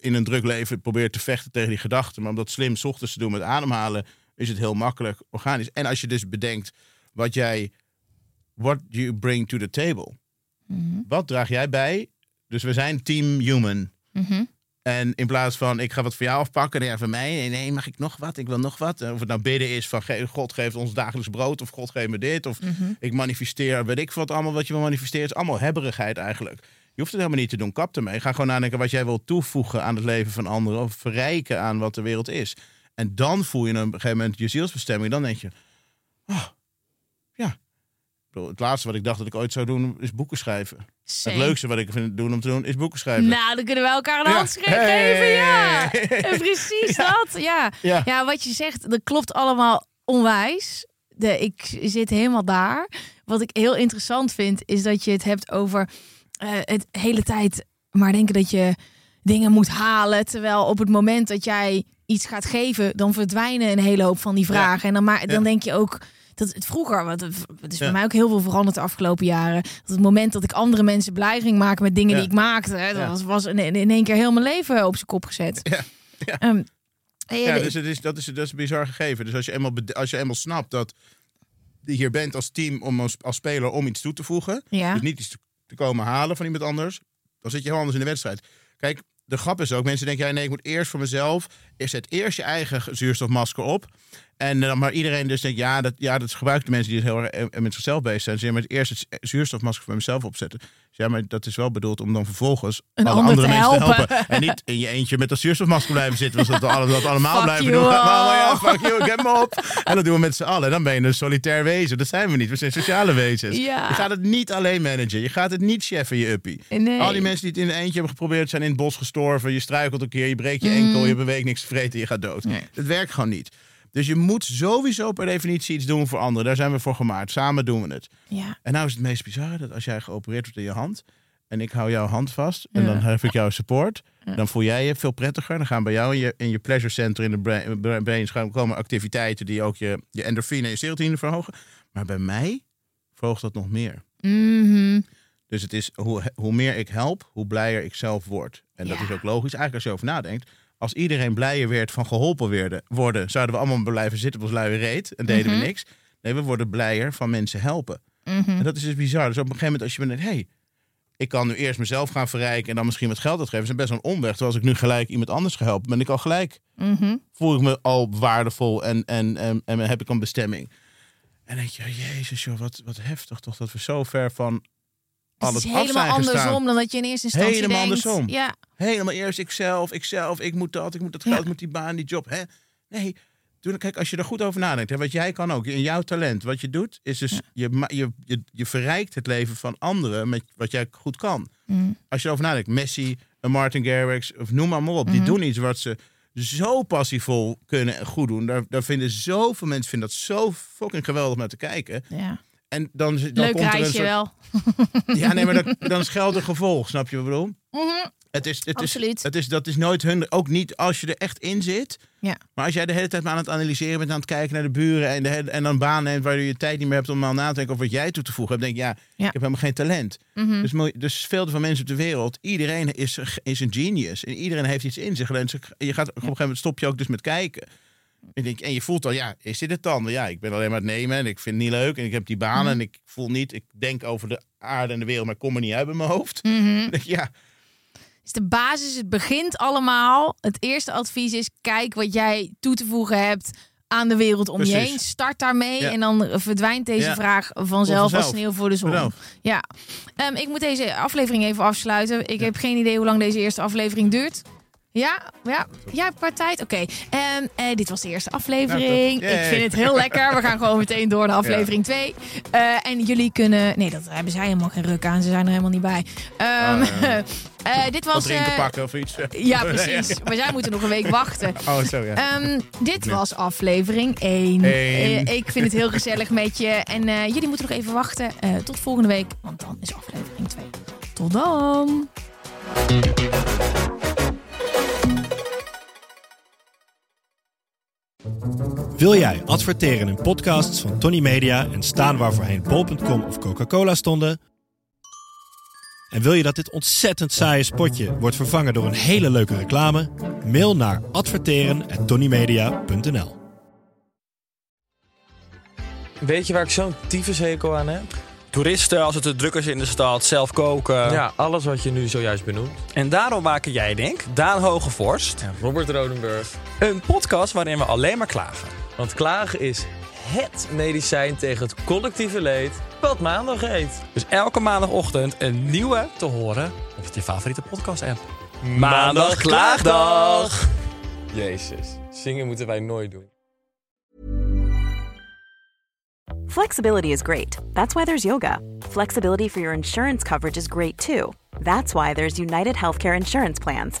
in een druk leven probeer te vechten tegen die gedachten. Maar om dat slim 's ochtends te doen met ademhalen... is het heel makkelijk organisch. En als je dus bedenkt wat jij... what you bring to the table. Mhm. Wat draag jij bij? Dus we zijn team human. Mhm. En in plaats van ik ga wat voor jou afpakken, en ja, van mij, nee, nee, mag ik nog wat? Ik wil nog wat. En Of het nou bidden is van God geeft ons dagelijks brood, of God geeft me dit, of Mhm. ik manifesteer, weet ik wat allemaal wat je wil manifesteren. Het is allemaal hebberigheid eigenlijk. Je hoeft het helemaal niet te doen, kap ermee. Ga gewoon nadenken wat jij wil toevoegen aan het leven van anderen, of verrijken aan wat de wereld is. En dan voel je op een gegeven moment je zielsbestemming. Dan denk je, oh, Het laatste wat ik dacht dat ik ooit zou doen, is boeken schrijven. Het leukste wat ik vind doen om te doen, is boeken schrijven. Nou, dan kunnen we elkaar een Ja. handschrift Hey. geven, ja. En precies dat, ja. Ja. Ja, wat je zegt, dat klopt allemaal onwijs. De, ik zit helemaal daar. Wat ik heel interessant vind, is dat je het hebt over eh, het hele tijd maar denken dat je dingen moet halen. Terwijl op het moment dat jij iets gaat geven, dan verdwijnen een hele hoop van die vragen. En dan, maar, dan denk je ook dat het vroeger, want het is bij Ja. mij ook heel veel veranderd de afgelopen jaren. Dat het moment dat ik andere mensen blij ging maken met dingen Ja. die ik maakte, hè, dat was, was in, in één keer heel mijn leven op zijn kop gezet. Ja. Ja. Ehm, Ja, dus het is, dat, is, dat is een bizar gegeven. Dus als je eenmaal, als je eenmaal snapt dat je hier bent als team, om als, als speler, om iets toe te voegen. Dus niet iets te, komen halen van iemand anders. Dan zit je heel anders in de wedstrijd. Kijk, de grap is ook, mensen denken, ja, nee, ik moet eerst voor mezelf. Zet eerst je eigen zuurstofmasker op. En dan maar iedereen dus denkt, ja, dat, ja, dat gebruiken de mensen die heel erg eh, met zichzelf bezig zijn. Ze maar eerst het zuurstofmasker voor mezelf opzetten. Dus ja, maar dat is wel bedoeld om dan vervolgens Een alle ander andere te mensen te helpen. En niet in je eentje met dat zuurstofmasker blijven zitten. Want dat we alle- dat allemaal Fuck blijven doen. all. Maar ja, fuck you, heb me op. En dat doen we met z'n allen. Dan ben je een solitair wezen. Dat zijn we niet. We zijn sociale wezens. Ja. Je gaat het niet alleen managen. Je gaat het niet cheffen, je uppie. Nee. Al die mensen die het in een eentje hebben geprobeerd, zijn in het bos gestorven. Je struikelt een keer, je breekt je Mm. enkel, je beweegt niks te vreten, je gaat dood. Nee. Het werkt gewoon niet. Dus je moet sowieso per definitie iets doen voor anderen. Daar zijn we voor gemaakt. Samen doen we het. Ja. En nou is het meest bizarre dat als jij geopereerd wordt in je hand en ik hou jouw hand vast en Ja. dan heb ik jouw support, Ja. dan voel jij je veel prettiger. Dan gaan bij jou in je, in je pleasure center in de brain, brain- komen activiteiten die ook je, je endorfine en je serotonine verhogen. Maar bij mij verhoogt dat nog meer. Mhm. Dus het is hoe, hoe meer ik help, hoe blijer ik zelf word. En dat Ja. is ook logisch. Eigenlijk als je over nadenkt. Als iedereen blijer werd van geholpen werden, worden, zouden we allemaal blijven zitten op ons luie reet en deden Mhm. we niks. Nee, we worden blijer van mensen helpen. Mhm. En dat is dus bizar. Dus op een gegeven moment als je denkt, hé, hey, ik kan nu eerst mezelf gaan verrijken en dan misschien wat geld uitgeven. Dat is best wel een omweg. Terwijl als ik nu gelijk iemand anders ga helpen, ben ik al gelijk, Mhm. voel ik me al waardevol en, en, en, en heb ik een bestemming. En dan denk je, jezus joh, wat, wat heftig toch dat we zo ver van al Het het is af helemaal zijn andersom dan dat je in eerste instantie Helemaal denkt. andersom. Ja, Helemaal eerst ikzelf, ikzelf, ik moet dat, ik moet dat geld, ik moet die baan, die job. Hè? Nee, doe, kijk, als je er goed over nadenkt, hè, wat jij kan ook, in jouw talent, wat je doet, is dus, je, je, je, je verrijkt het leven van anderen met wat jij goed kan. Mm. Als je erover nadenkt, Messi, een Martin Garrix, of noem maar, maar op, Mhm. die doen iets wat ze zo passievol kunnen en goed doen. Daar, daar vinden zoveel mensen vinden dat zo fucking geweldig om naar te kijken. ja. En dan, dan Leuk komt er een soort- wel. Ja, nee, maar dan, dan is geld een gevolg, snap je wat ik bedoel? Mhm. Het is, het Absoluut. Is, het is, dat is nooit hun, ook niet als je er echt in zit. Ja. Maar als jij de hele tijd maar aan het analyseren bent, aan het kijken naar de buren en, de, hele- en dan baan neemt waar je je tijd niet meer hebt om al na te denken over wat jij toe te voegen hebt, denk je, ja, Ja. ik heb helemaal geen talent. Mhm. Dus, dus veel van mensen op de wereld, iedereen is, is een genius. En iedereen heeft iets in zich. En je gaat, op een gegeven moment stop je ook dus met kijken. En, denk, en je voelt dan, ja, is dit het dan? Ja, ik ben alleen maar het nemen en ik vind het niet leuk. En ik heb die banen Mhm. en ik voel niet, ik denk over de aarde en de wereld, maar ik kom er niet uit bij mijn hoofd. Mhm. Denk ja, is de basis, het begint allemaal. Het eerste advies is: kijk wat jij toe te voegen hebt aan de wereld om je heen. Start daarmee Ja. en dan verdwijnt deze Ja. vraag vanzelf, Vanzelf. als sneeuw voor de zon. Ja, Ehm, ik moet deze aflevering even afsluiten. Ik heb geen idee hoe lang deze eerste aflevering duurt. Ja, ja, jij hebt qua tijd. Oké, Ehm, eh, dit was de eerste aflevering. Nou, toch. ik vind het heel lekker. We gaan gewoon meteen door naar aflevering 2. en jullie kunnen... Nee, dat hebben zij helemaal geen ruk aan. Ze zijn er helemaal niet bij. Ehm, Oh, eh, dit wat was... drinken eh, pakken of iets. ja, precies. Maar zij moeten nog een week wachten. Oh, zo ja. Ehm, dit was aflevering 1. Eén. ik vind het heel gezellig met je. En eh, jullie moeten nog even wachten eh, tot volgende week. Want dan is aflevering 2. Tot dan! Wil jij adverteren in podcasts van Tony Media en staan waar voorheen bol.com of Coca-Cola stonden? En wil je dat dit ontzettend saaie spotje wordt vervangen door een hele leuke reclame? Mail naar adverteren@tonymedia.nl. Weet je waar ik zo'n tyfushekel aan heb? Toeristen, als het te druk is in de stad, zelf koken. Ja, alles wat je nu zojuist benoemt. En daarom maken jij, denk Daan Hogevorst, En Robert Rodenburg. een podcast waarin we alleen maar klagen. Want klagen is HET medicijn tegen het collectieve leed wat maandag heet. Dus elke maandagochtend een nieuwe te horen op je favoriete podcast-app. Maandag Klaagdag! Jezus, zingen moeten wij nooit doen. Flexibility is great. That's why there's yoga. Flexibility for your insurance coverage is great too. That's why there's United Healthcare Insurance Plans.